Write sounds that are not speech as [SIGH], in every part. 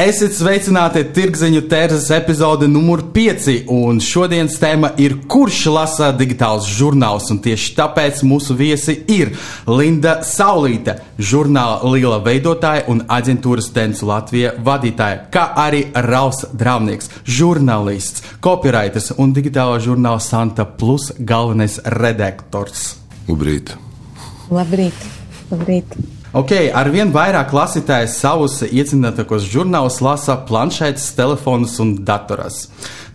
Esiet sveicināti tirgziņu tērzes epizode numur 5, un šodienas tēma ir kurš lasa digitāls žurnāls, un tieši tāpēc mūsu viesi ir Linda Saulīte, žurnāla liela veidotāja un aģentūras Dens Latvija vadītāja, kā arī Raus Dravnieks, žurnālists, copywriters un digitālo žurnāla Santa Plus galvenais redaktors. Labrīt! Labrīt! Labrīt. Ok, arvien vairāk lasītāji savus iecinātākos žurnālus lasa planšetes, telefonus un datoros.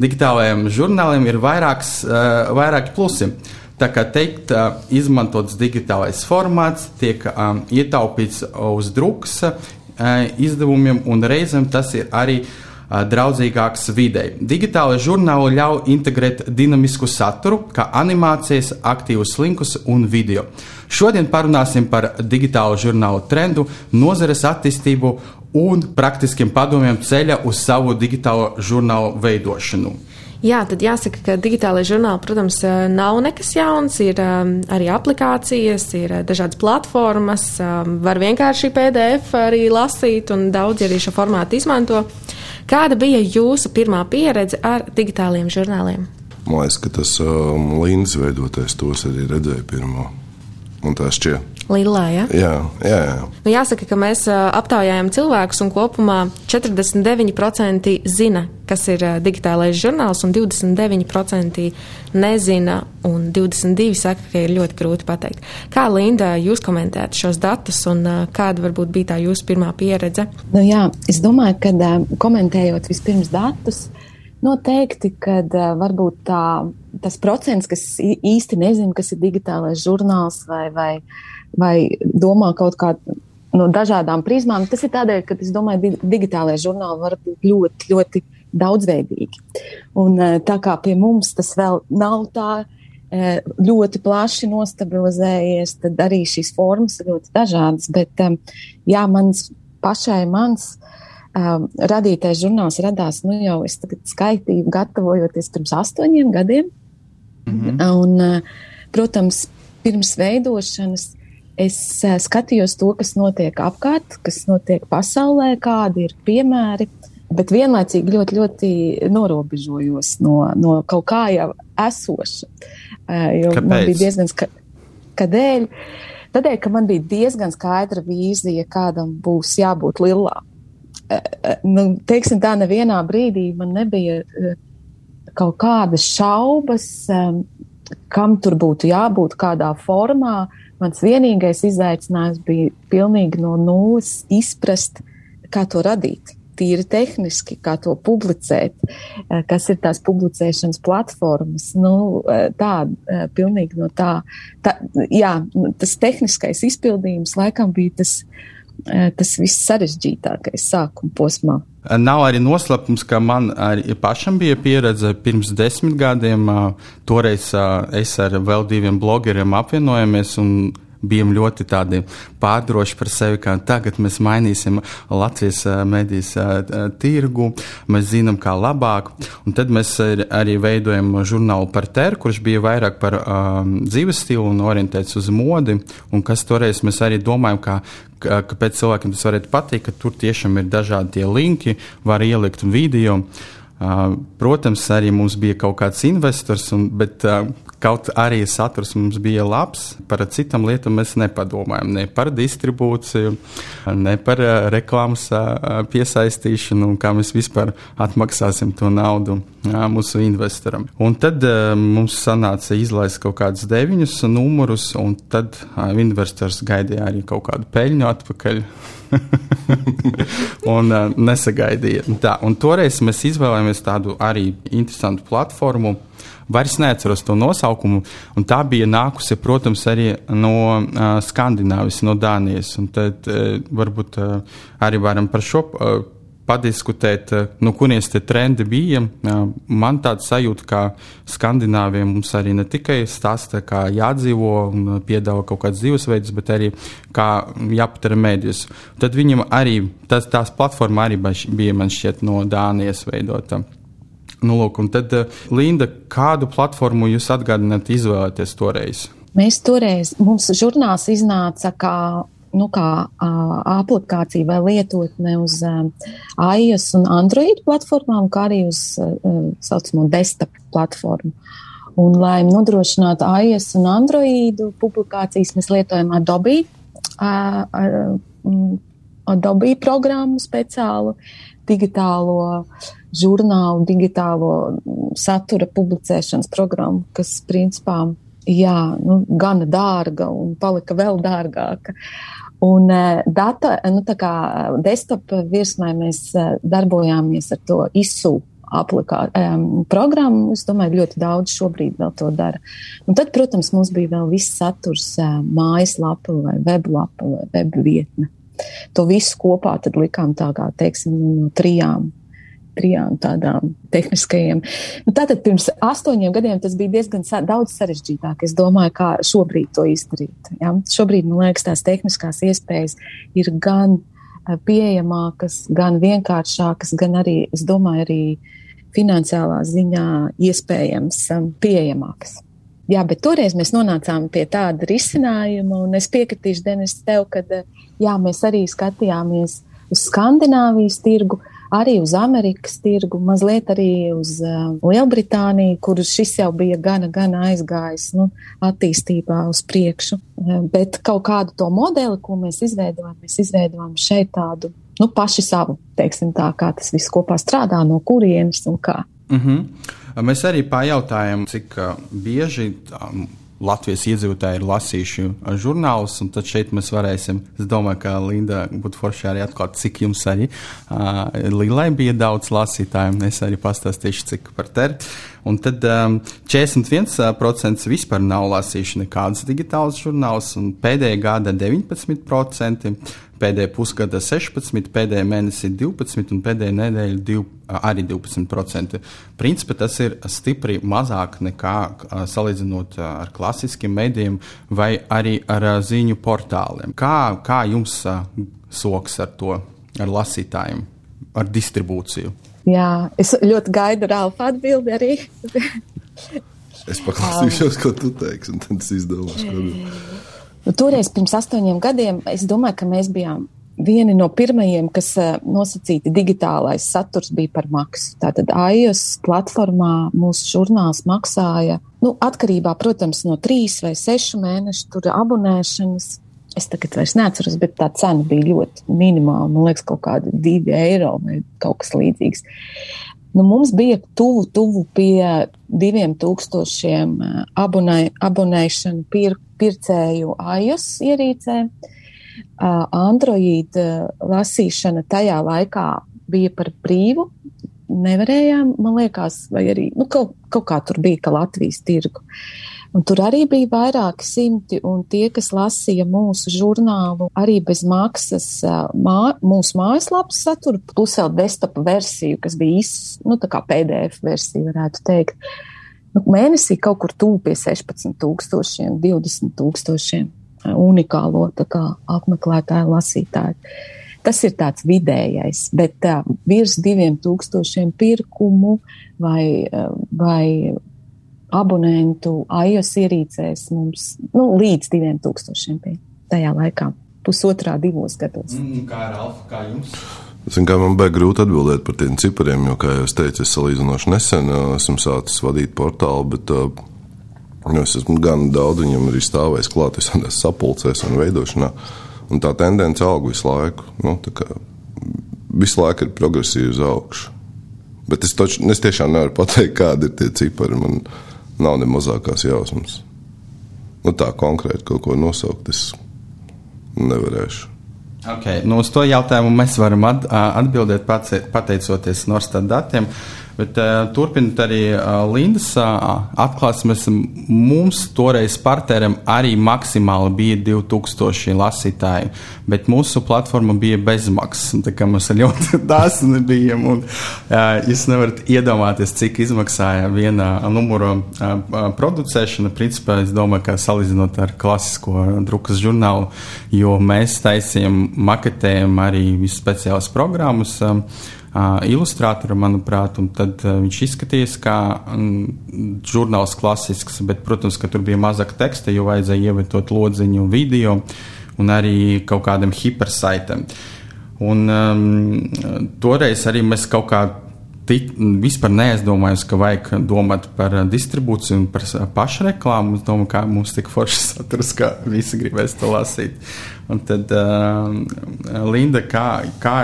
Digitālajiem žurnāliem ir vairāks, uh, vairāki plusi. Tā kā teikt, uh, izmantots digitālais formāts, tiek um, ietaupīts uz drukas uh, izdevumiem, un reizēm tas ir arī uh, draudzīgāks videi. Digitālai žurnāli ļauj integrēt dinamisku saturu, kā animācijas, aktīvus linkus un video. Šodien parunāsim par digitālo žurnālu trendu, nozares attīstību un praktiskiem padomiem ceļa uz savu digitālo žurnālu veidošanu. Jā, tad jāsaka, ka digitālais žurnāls, protams, nav nekas jauns. Ir arī aplikācijas, ir dažādas platformas, var vienkārši PDF arī lasīt, un daudzi arī šo formātu izmanto. Kāda bija jūsu pirmā pieredze ar digitāliem žurnāliem? Man liekas, ka tas um, līnijas veidotais tos arī redzēja pirmo un tā šķiet. Lilā, ja? Jā, jā, jā. Nu, jāsaka, ka mēs aptaujājam cilvēkus, un kopumā 49% zina, kas ir digitālais žurnāls, un 29% nezina, un 22% saka, ka ir ļoti grūti pateikt. Kā Linda, jūs komentējat šos datus, un kāda varbūt bija tā jūsu pirmā pieredze? Nu, jā, es domāju, ka komentējot vispirms datus, noteikti, ka varbūt tā tas procents, kas īsti nezina, kas ir digitālais žurnāls vai, vai, vai domā kaut kā no dažādām prizmām, tas ir tādēļ, ka es domāju, digitālais žurnāli var būt ļoti, ļoti daudzveidīgi. Un eh, tā kā pie mums tas vēl nav tā eh, ļoti plaši nostabilizējies, tad arī šīs formas ir ļoti dažādas. Bet, eh, jā, mans pašai mans um, radītais žurnāls radās, nu jau es tagad skaitīju, gatavojoties pirms astoņiem gadiem. Mm -hmm. Un, protams, pirms veidošanas es eh, skatījos to, kas notiek apkārt, kas notiek pasaulē, kādi ir piemēri, bet vienlaicīgi ļoti, ļoti norobežojos no, no kaut kā jau esoša. Eh, jo Kāpēc? man bija diezgan skaidrs, kādēļ. Tādēļ, ka man bija diezgan skaidra vīzija, kādam būs jābūt lielā. Nu, teiksim tā, nevienā brīdī man nebija kaut kādas šaubas, kam tur būtu jābūt, kādā formā. Mans vienīgais izaicinājums bija pilnīgi no nulles izprast, kā to radīt. Tīri tehniski, kā to publicēt, eh, kas ir tās publicēšanas platformas. Nu, eh, tā, eh, pilnīgi no tā. tā jā, tas tehniskais izpildījums laikam bija tas, tas viss sarežģītākais sākuma posmā. Nav arī noslēpums, ka man arī pašam bija pieredze pirms desmit gadiem. Toreiz es ar vēl diviem blogeriem apvienojamies un bijām ļoti tādi pārdroši par sevi, ka tagad mēs mainīsim Latvijas medijas tirgu, mēs zinām, kā labāk. Un tad mēs arī veidojam žurnālu par teru, kurš bija vairāk par um, dzīves stilu un orientēts uz modi, un kas toreiz mēs arī domājam, ka kāpēc cilvēkiem tas varētu patikt, ka tur tiešām ir dažādi tie linki, var ielikt video. Protams, arī mums bija kaut kāds investors, un, bet kaut arī saturs mums bija labs. Par citām lietām mēs nepadomājam. Ne par distribūciju, ne par reklāmas piesaistīšanu, kā mēs vispār atmaksāsim to naudu mūsu investoram. Un tad mums sanāca izlaist kaut kādus deviņus numurus, un tad investors gaidīja arī kaut kādu peļņu atpakaļ. [LAUGHS] un uh, nesagaidīja. Tā, un toreiz mēs izvēlējāmies tādu arī interesantu platformu. Vairs neatceros to nosaukumu, un tā bija nākusi, protams, arī no uh, Skandināvijas, no Dānijas. Un tad uh, varbūt uh, arī varam par šo uh, padiskutēt, no kurienes tie trendi bija. Man tāds sajūta, ka Skandināviem mums arī ne tikai stāsta, kā jādzīvo un piedāvā kaut kādas dzīvesveidus, bet arī kā jāpatara mēdījus. Tad viņam arī tas, tās platforma arī bija man šķiet no Dānijas veidota. Nu, lūk, un tad, Linda, kādu platformu jūs atgādināt izvēlēties toreiz? Mēs toreiz, mums žurnāls iznāca kā nu, kā aplikācija vai lietotne uz iOS un Android platformām, kā arī uz saucamo desktop platformu. Un, lai nodrošinātu iOS un Android publikācijas, mēs lietojam Adobe, Adobe programmu speciālu, digitālo žurnālu, digitālo satura publicēšanas programmu, kas principā jā, nu, gana dārga un palika vēl dārgāka. Un uh, data, nu, tā kā desktop virsmai mēs darbojāmies ar to ISU aplikā, um, programmu. Es domāju, ļoti daudz šobrīd vēl to dara. Un tad, protams, mums bija vēl viss saturs uh, mājaslapa vai weblapa vai webvietne. To visu kopā likām tā kā, teiksim, no trijām trijām tādām tehniskajiem. Nu, tātad pirms astoņiem gadiem tas bija diezgan sa daudz sarežģītāk. Es domāju, kā šobrīd to izdarīt. Ja? Šobrīd, man liekas, tās tehniskās iespējas ir gan eh, pieejamākas, gan vienkāršākas, gan arī, es domāju, arī finansiālā ziņā iespējams um, pieejamākas. Jā, bet toreiz mēs nonācām pie tāda risinājuma, un es piekritīšu, Denis, tev, ka eh, jā, mēs arī skatījāmies uz Skandināvijas tirgu, uh, arī uz Amerikas tirgu, mazliet arī uz uh, Lielbritāniju, kur šis jau bija gana, gana aizgājis nu, attīstībā uz priekšu. Uh, bet kaut kādu to modeli, ko mēs izveidojam, mēs izveidojam šeit tādu nu, paši savu, teiksim tā, kā tas viss kopā strādā, no kurienes un kā. Mm -hmm. Mēs arī pajautājam, cik uh, bieži. Um, Latvijas iedzīvotāji ir lasījuši žurnālus, un tad šeit mēs varēsim. Es domāju, ka Linda būtu forši arī atklāt, cik jums arī uh, Lilai bija daudz lasītāju. Es arī pastāstīšu, cik par teri. Un tad um, 41% vispār nav lasījuši nekādus digitālus žurnālus, un pēdējā gada 19% pēdējā pusgada 16, pēdējā mēnesī 12 un pēdējā nedēļa 2, arī 12%. Principā tas ir stipri mazāk nekā salīdzinot ar klasiskiem medijiem vai arī ar ziņu portāliem. Kā, kā jums soks ar to, ar lasītājiem, ar distribūciju? Jā, es ļoti gaidu Rāfa atbildi arī. [LAUGHS] es paklausīšos, ko tu teiksi, un tad es izdomāšu, ko. Nu, toreiz, pirms astoņiem gadiem, es domāju, ka mēs bijām vieni no pirmajiem, kas uh, nosacīti digitālais saturs bija par maksu. Tātad iOS platformā mūsu žurnāls maksāja, nu, atkarībā, protams, no trīs vai sešu mēnešu tur abonēšanas. Es tagad vairs neatceros, bet tā cena bija ļoti minimāla. Man liekas, kaut kādi divi eiro vai kaut kas līdzīgs. Nu, mums bija tuvu, tuvu pie diviem tūkstošiem abonē, abonēšanu pir, pircēju iOS ierīcē. Android lasīšana tajā laikā bija par brīvu. Nevarējām, man liekas, vai arī nu, kaut, kaut kā tur bija, ka Latvijas tirgu. Uh, Un tur arī bija vairāki simti, un tie, kas lasīja mūsu žurnālu, arī bez maksas mā, mūsu mājaslapas saturu, plus vēl desktop versiju, kas bija iz, nu, PDF versija, varētu teikt. Nu, mēnesī kaut kur pie 16 tūkstošiem, 20 tūkstošiem unikālo kā, apmeklētāju, lasītāju. Tas ir tāds vidējais, bet tā, virs diviem tūkstošiem pirkumu vai, vai abonentu iOS ierīcēs mums nu, līdz 2000 bija tajā laikā, pusotrā, divos gados. Mm, kā ir Alfa, kā jums? Zin, kā man bija grūti atbildēt par tiem cipariem, jo, kā jau es teicu, es salīdzinoši nesen esmu sācis vadīt portālu, bet uh, es esmu gan daudz viņam arī stāvējis klāt visādās sapulcēs un veidošanā. Un tā tendence aug visu laiku. Nu, kā, visu laiku ir progresīvi uz augšu. Bet es, toč, es tiešām nevaru pateikt, kādi ir tie cipari. Man, nav ne mazākās jausmas. Nu, tā konkrēti kaut ko nosaukt, es nevarēšu. Okay. Nu, uz to jautājumu mēs varam at, atbildēt pateicoties Norstat datiem. Bet uh, turpinot arī uh, Lindas uh, atklāsmes, mums toreiz partnerim arī maksimāli bija 2000 lasītāji, bet mūsu platforma bija bezmaksas. Tā kā mums ļoti [LAUGHS] dāsni bija, un uh, jūs nevarat iedomāties, cik izmaksāja viena numura uh, producēšana. Principā es domāju, ka salīdzinot ar klasisko drukas žurnālu, jo mēs taisījām, maketējam arī speciālas programmas. Uh, ilustrātora, manuprāt, un tad viņš izskatījās kā mm, žurnāls klasisks, bet, protams, ka tur bija mazāk teksta, jo vajadzēja ievietot lodziņu video un arī kaut kādam hipersaitam. Un um, toreiz arī mēs kaut kā tic, vispār neaizdomājos, ka vajag domāt par distribūciju un par pašreklāmu. Es domāju, ka mums tik forši saturs, ka visi gribēs to lasīt. Un tad uh, Linda, kā, kā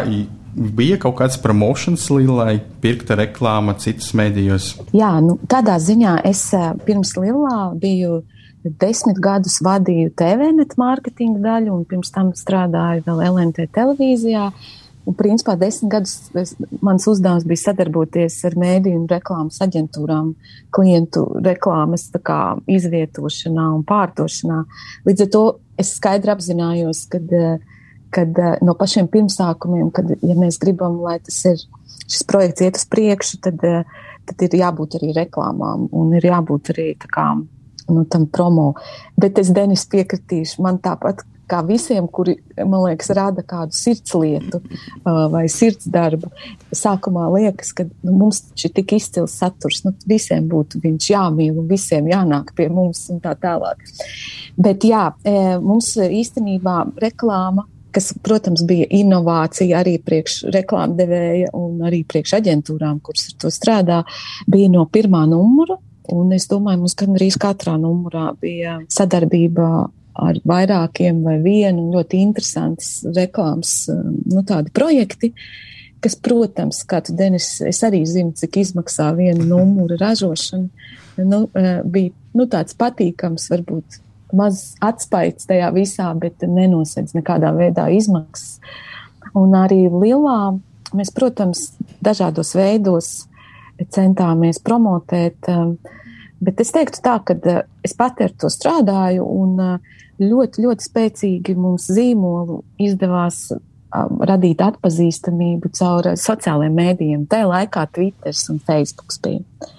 bija kaut kāds promotions, lai pirkta reklāma citus mēdījos? Jā, nu, tādā ziņā es eh, pirms Lillā biju desmit gadus vadīju TVNet mārketinga daļu, un pirms tam strādāju vēl LNT televīzijā. Un, principā, desmit gadus es, mans uzdevums bija sadarboties ar mēdīju un reklāmas aģentūrām, klientu reklāmas kā, izvietošanā un pārdošanā. Līdz ar to es skaidri apzinājos, ka uh, kad eh, no pašiem pirmsākumiem, kad, ja mēs gribam, lai tas ir, šis projekts iet uz priekšu, tad, eh, tad ir jābūt arī reklāmām un ir jābūt arī kā, nu, tam promo. Bet es, Denis, piekritīšu, man tāpat kā visiem, kuri, man liekas, rada kādu sirdslietu uh, vai sirdsdarbu. Sākumā liekas, ka nu, mums šī tik izcils saturs, nu, visiem būtu viņš jāmīl un visiem jānāk pie mums un tā tālāk. Bet jā, mums īstenībā reklāma kas, protams, bija inovācija arī priekš reklāmdevēja un arī priekš aģentūrām, kuras ar to strādā, bija no pirmā numura. Un es domāju, mums gandrīz katrā numurā bija sadarbība ar vairākiem vai vienu ļoti interesants reklāmas nu, projekti, kas, protams, kā tu, Denis, es arī zinu, cik izmaksā viena numura ražošana, nu, eh, bija nu, tāds patīkams, varbūt maz atspaids tajā visā, bet nenosedz nekādā veidā izmaksas. Un arī lielā mēs, protams, dažādos veidos centāmies promotēt, um, bet es teiktu tā, ka uh, es pati ar to strādāju un uh, ļoti, ļoti spēcīgi mums zīmolu izdevās radīt atpazīstamību caur sociālajiem mēdījiem. Tajā laikā Twitter un Facebook bija.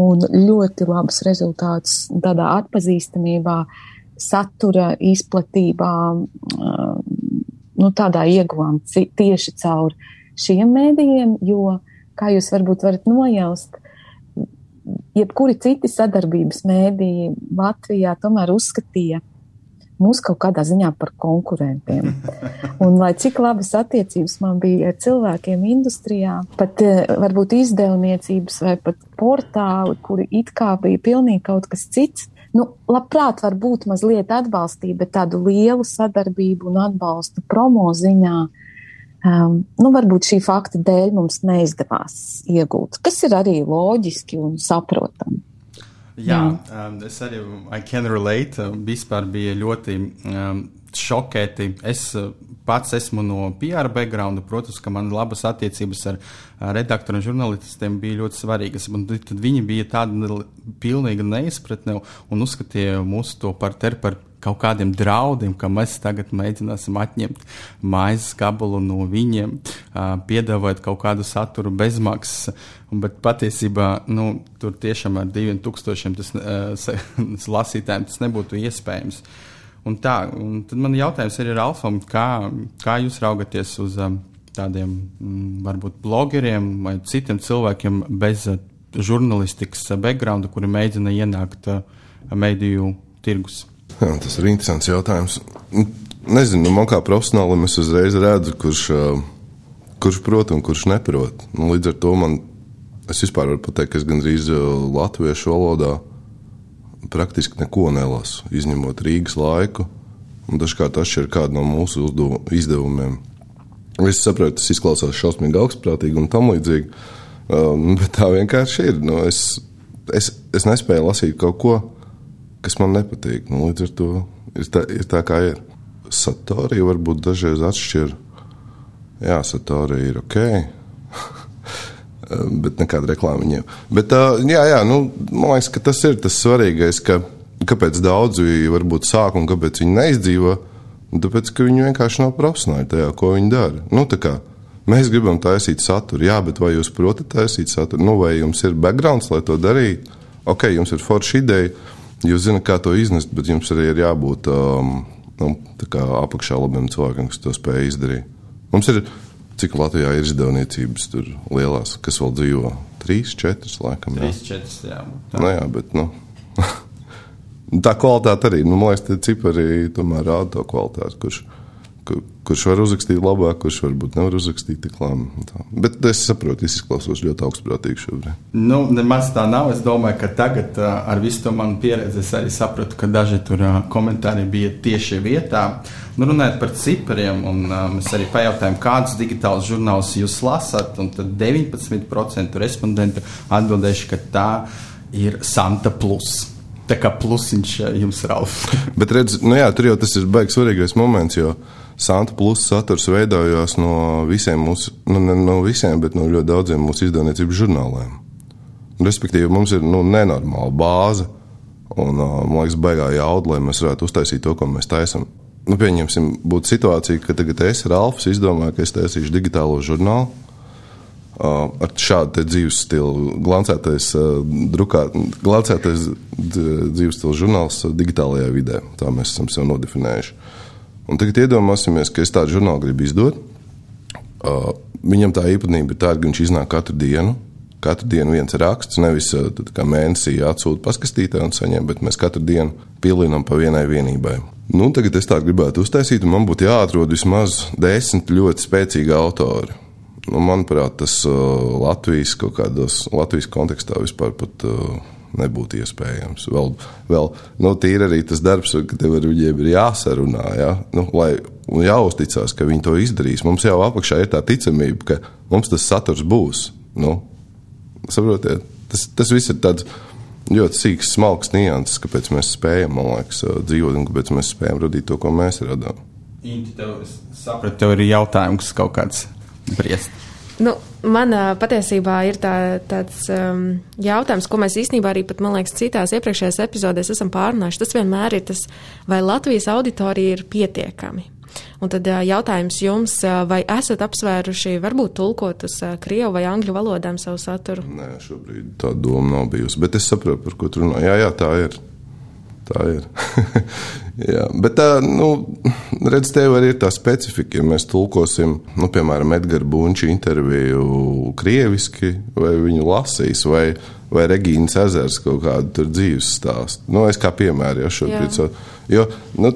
Un ļoti labus rezultātus tādā atpazīstamībā uh, satura izplatībā, nu, tādā ieguvām tieši caur šiem mēdījiem, jo, kā jūs varbūt varat nojaust, jebkuri citi sadarbības mēdīji Latvijā tomēr uzskatīja mūs kaut kādā ziņā par konkurentiem. [LAUGHS] Un lai cik labas attiecības man bija ar cilvēkiem industrijā, pat varbūt izdevniecības vai pat portāli, kuri it kā bija pilnīgi kaut kas cits, nu, labprāt var būt mazliet atbalstīt, bet tādu lielu sadarbību un atbalstu promo ziņā. Um, nu, varbūt šī fakta dēļ mums neizdevās iegūt, kas ir arī loģiski un saprotami. Jā, Jā. Um, es arī I can relate. Vispār bija ļoti um, šokēti. Es uh, pats esmu no PR backgrounda, protams, ka man labas attiecības ar redaktoriem un žurnālistiem bija ļoti svarīgas. Tad viņi bija tāda pilnīga neizpratne un uzskatīja mūsu to par ter par kaut kādiem draudiem, ka mēs tagad mēģināsim atņemt maizes gabalu no viņiem, piedāvāt kaut kādu saturu bezmaksas. Bet patiesībā nu, tur tiešām ar diviem tūkstošiem tas, [LAUGHS] lasītājiem tas nebūtu iespējams. Uh, Un tā, un tad man jautājums ir Alfam, kā, kā jūs raugaties uz um, tādiem mm, varbūt blogeriem vai citiem cilvēkiem bez uh, žurnālistikas uh, backgrounda, kuri mēģina ienākt uh, mediju tirgus? Jā, tas ir interesants jautājums. Nezinu, nu, man kā profesionālim es uzreiz redzu, kurš, kurš prot un kurš neprot. Nu, līdz ar to man, es vispār varu pateikt, ka es gandrīz latviešu valodā praktiski neko nelasu, izņemot Rīgas laiku. Dažkārt atšķir kādu no mūsu izdevumiem. Es saprotu, tas izklausās šausmīgi augstprātīgi un tam līdzīgi, um, bet tā vienkārši ir. Nu, es, es, es nespēju lasīt kaut ko, kas man nepatīk. Nu, līdz ar to ir tā, ir tā kā ir. Satorija varbūt dažreiz atšķir. Jā, satorija ir ok. [LAUGHS] bet nekāda reklāma viņiem. Bet, jā, jā, nu, man liekas, ka tas ir tas svarīgais, ka kāpēc daudzi varbūt sāk un kāpēc viņi neizdzīvo. Tāpēc, ka viņi vienkārši nav profesionāli tajā, ko viņi dara. Nu, kā, mēs gribam taisīt saturu, jā, bet vai jūs protat taisīt saturu? Nu, vai jums ir backgrounds, lai to darītu? Ok, jums ir forša ideja, jūs zināt, kā to iznest, bet jums arī ir jābūt um, nu, apakšā labiem cilvēkiem, kas to spēj izdarīt. Mums ir Cik Latvijā ir izdevniecības tur lielās, kas vēl dzīvo? Trīs, četras, laikam. Jā. Trīs, četras, jā. Tā. Nu, jā, bet, nu, [LAUGHS] tā kvalitāte arī, nu, man liekas, tie cipari tomēr rāda to kvalitāti, kurš, kur, kurš var uzrakstīt labāk, kurš varbūt nevar uzrakstīt tik labi. Bet es saprotu, es izklausos ļoti augstprātīgi šobrīd. Nu, nemaz tā nav. Es domāju, ka tagad ar visu to manu pieredzi es arī sapratu, ka daži tur komentāri bija tieši vietā. Nu, runājot par cipriem, un mēs arī pajautājām, kādus digitālus žurnālus jūs lasat, un tad 19% respondentu atbildējuši, ka tā ir Santa Plus. Tā kā plusiņš jums ir Ralf. Bet redz, nu jā, tur jau tas ir baigs svarīgais moments, jo Santa Plus saturs veidojās no visiem mūsu, nu ne no visiem, bet no ļoti daudziem mūsu izdevniecības žurnāliem. Respektīvi, mums ir nu, nenormāla bāze, un man liekas, baigā jauda, lai mēs varētu uztaisīt to, ko mēs taisām. Nu, pieņemsim, būtu situācija, ka tagad es ar Alfs izdomāju, ka es taisīšu digitālo žurnālu Uh, ar šādu dzīves stilu. Glancētais, uh, drukā, glancētais dzīves stila žurnāls digitālajā vidē. Tā mēs esam sev nodefinējuši. Un tagad iedomāsimies, ka es tādu žurnālu gribu izdot. Uh, viņam tā īpatnība ir tāda, ka viņš iznāk katru dienu. Katru dienu viens raksts, nevis kā mēnesī atsūta paskastītē un saņem, bet mēs katru dienu pilinām pa vienai vienībai. Nu, tagad es tā gribētu uztaisīt, un man būtu jāatrod vismaz desmit ļoti spēcīgi autori Nu, manuprāt, tas uh, Latvijas kaut kādos Latvijas kontekstā vispār pat uh, nebūtu iespējams. Vēl, vēl nu, tīri arī tas darbs, ka tev ar viņiem ir jāsarunā, ja? nu, lai jāuzticas, ka viņi to izdarīs. Mums jau apakšā ir tā ticamība, ka mums tas saturs būs. Nu, saprotiet, tas, tas viss ir tāds ļoti sīks, smalks nianses, kāpēc mēs spējam, man liekas, dzīvot un kāpēc mēs spējam radīt to, ko mēs radām. Inti, tev, sapratu, tev ir jautājums kaut kāds briest. Nu, man patiesībā ir tā, tāds um, jautājums, ko mēs īstenībā arī, pat, man liekas, citās iepriekšējās epizodēs esam pārunājuši. Tas vienmēr ir tas, vai Latvijas auditorija ir pietiekami. Un tad jautājums jums, vai esat apsvēruši, varbūt tulkot uz krievu vai angļu valodām savu saturu? Nē, šobrīd tā doma nav bijusi, bet es saprotu, par ko tu runā. Jā, jā, tā ir. Tā ir. [LAUGHS] Jā, bet tā, nu, redz, tev arī ir tā specifika, ja mēs tulkosim, nu, piemēram, Edgara Bunča interviju krieviski, vai viņu lasīs, vai, vai Regīnas ezers kaut kādu tur dzīves stāstu. Nu, es kā piemēru jau šobrīd. Jā. Jo, nu,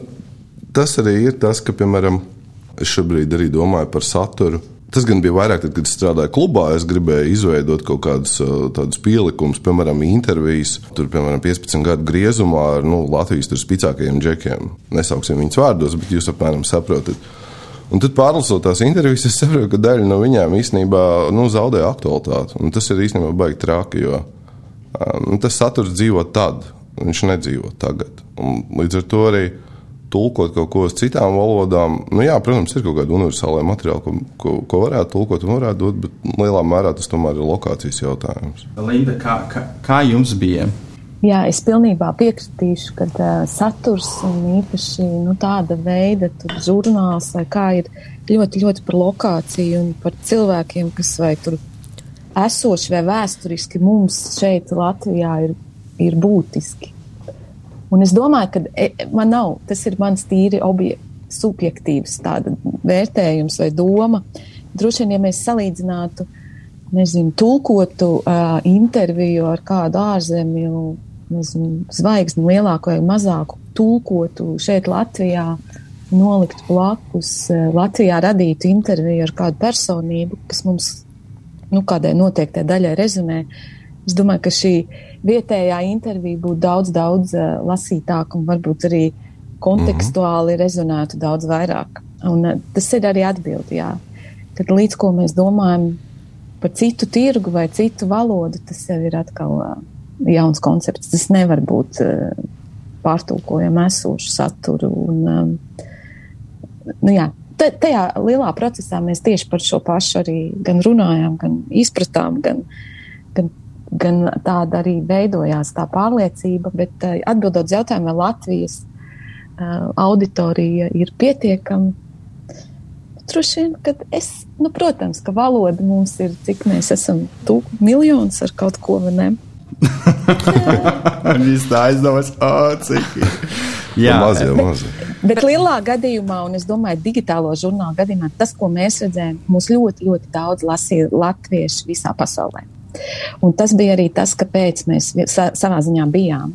tas arī ir tas, ka, piemēram, es šobrīd arī domāju par saturu Tas gan bija vairāk, tad, kad strādāju klubā. Es gribēju izveidot kaut kādus uh, tādus pielikumus, piemēram, intervijas, tur, piemēram, 15 gadu griezumā ar nu, Latvijas spēcīgākajiem džekiem. Nesauksim viņus vārdos, bet jūs apmēram saprotat. Un tad pārlasot tās intervijas, es saprotu, ka daļa no viņām īstenībā nu, zaudē aktualitāti. Un tas ir īstenībā baigi traki, jo um, tas saturs dzīvo tad, viņš nedzīvo tagad. Un līdz ar to arī tulkot kaut ko uz citām valodām. Nu, jā, protams, ir kaut kāda universāla materiāla, ko, ko, ko varētu tulkot un varētu dot, bet lielā mērā tas tomēr ir lokācijas jautājums. Linda, kā, kā, kā jums bija? Jā, es pilnībā piekritīšu, ka uh, saturs un īpaši nu, tāda veida žurnāls vai kā ir ļoti, ļoti par lokāciju un par cilvēkiem, kas vai tur esoši vai vēsturiski mums šeit Latvijā ir, ir būtiski. Un es domāju, ka e, man nav, tas ir mans tīri objekts subjektīvs vērtējums vai doma. Droši vien, ja mēs salīdzinātu, nezinu, tulkotu uh, interviju ar kādu ārzemju nezinu, zvaigzni, lielāku vai mazāku, tulkotu šeit Latvijā, nolikt blakus uh, Latvijā radītu interviju ar kādu personību, kas mums, nu, kādai noteiktai daļai rezonē. Es domāju, ka šī vietējā intervija būtu daudz, daudz uh, lasītāka un varbūt arī kontekstuāli mm -hmm. rezonētu daudz vairāk. Un uh, tas ir arī atbildi, jā. Kad līdz ko mēs domājam par citu tirgu vai citu valodu, tas jau ir atkal uh, jauns koncepts. Tas nevar būt uh, pārtulkojam esošu saturu. Un, um, nu jā, tajā lielā procesā mēs tieši par šo pašu arī gan runājām, gan izpratām, gan, gan, gan tāda arī veidojās tā pārliecība. Bet atbildot uz jautājumu, vai Latvijas uh, auditorija ir pietiekama, droši vien, ka es, nu, protams, ka valoda mums ir, cik mēs esam, tu miljonus ar kaut ko, vai ne? Viņš tā aizdomās, oh, cik ir. [LAUGHS] Jā, maz, jau maz. Bet lielā gadījumā, un es domāju, digitālo žurnālu gadījumā, tas, ko mēs redzējām, mūs ļoti, ļoti daudz lasīja latvieši visā pasaulē. Un tas bija arī tas, kāpēc mēs sa savā ziņā bijām.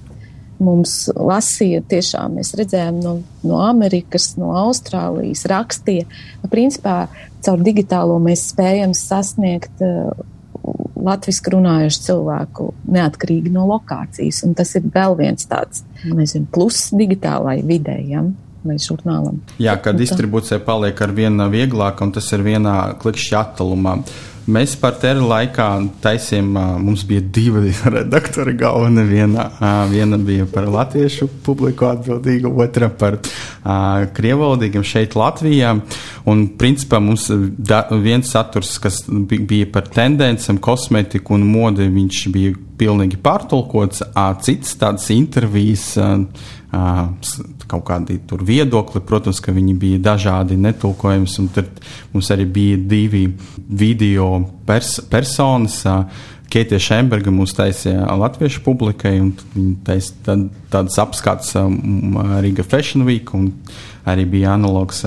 Mums lasīja, tiešām mēs redzējām no, no Amerikas, no Austrālijas, rakstīja. Principā caur digitālo mēs spējam sasniegt uh, latviešu runājušu cilvēku neatkarīgi no lokācijas. Un tas ir vēl viens tāds nezinu, pluss digitālai vidējam. Vai žurnālam. Jā, kad distribūcija paliek ar vienu vieglāk, un tas ir vienā klikšķa attālumā. Mēs par teru laikā taisījām, mums bija divi [LAUGHS] redaktori galvenie. Viena, viena bija par latviešu publiku atbildīga, otra par krievalodīgiem šeit Latvijā. Un principā mums da, viens saturs, kas bija par tendencēm, kosmetiku un modi, viņš bija pilnīgi pārtulkots, cits tādas intervijas kaut kādi tur viedokli. Protams, ka viņi bija dažādi, netulkojams, un tad mums arī bija divi video pers personas. Keitija Šemberga mūs taisīja latviešu publikai, un viņa taisīja tad, tādas apskats Riga Fashion Week, un arī bija analogs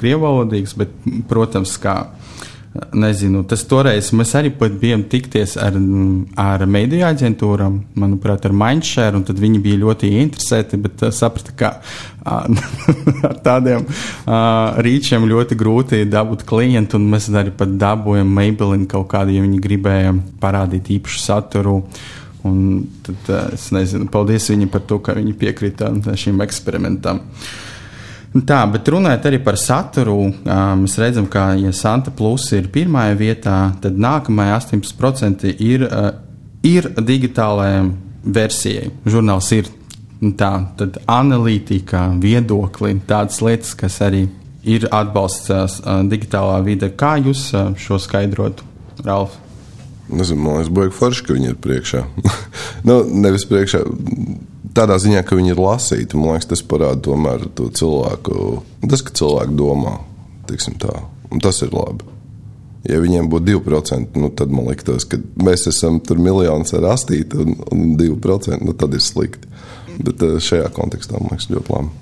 krievalodīgs, bet, protams, kā Nezinu, tas toreiz mēs arī bijām tikties ar, ar mediju aģentūram, manuprāt, ar Mindshare, un viņi bija ļoti interesēti, bet uh, saprata, ka [LAUGHS] ar tādiem uh, rīčiem ļoti grūti dabūt klientu, un mēs arī pat dabūjām Maybelline kaut kādu, ja viņi gribēja parādīt īpašu saturu. Un tad uh, es nezinu, paldies viņiem par to, ka viņi piekrita šim eksperimentam. Uh, Tā, bet runājot arī par saturu, mēs redzam, ka, ja Santa Plus ir pirmajā vietā, tad nākamajā 18% ir, ir digitālajai versijai. Žurnāls ir tā, tad analītika, viedokli, tādas lietas, kas arī ir atbalsts digitālā vide. Kā jūs šo skaidrotu, Ralf? Nezinu, man liekas, baigi forši, ka viņi ir priekšā. [LAUGHS] nu, nevis priekšā tādā ziņā, ka viņi ir lasīti. Man liekas, tas parāda tomēr to cilvēku, tas, ka cilvēki domā, tas ir labi. Ja viņiem būtu 2%, nu, tad man liekas, ka mēs esam tur miljonus ar astīti un, un 2%, nu, tad ir slikti. Bet eh, šajā kontekstā man liekas ļoti labi.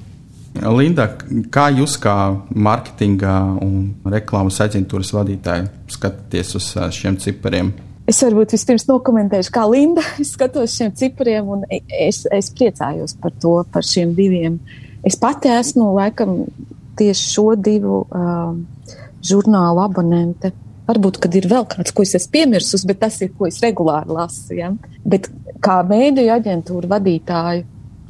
Linda, kā jūs kā mārketinga un reklāmas aģentūras vadītāji skatāties uz eh, šiem cipariem? Es varbūt vispirms nokomentēšu, kā Linda. [LAUGHS] Es skatos šiem cipriem un es, es priecājos par to, par šiem diviem. Es pati esmu laikam tieši šo divu uh, žurnālu abonente. Varbūt, kad ir vēl kāds, ko es esmu piemirsus, bet tas ir, ko es regulāri lasu. Ja? Bet kā mēdīju aģentūra vadītāju,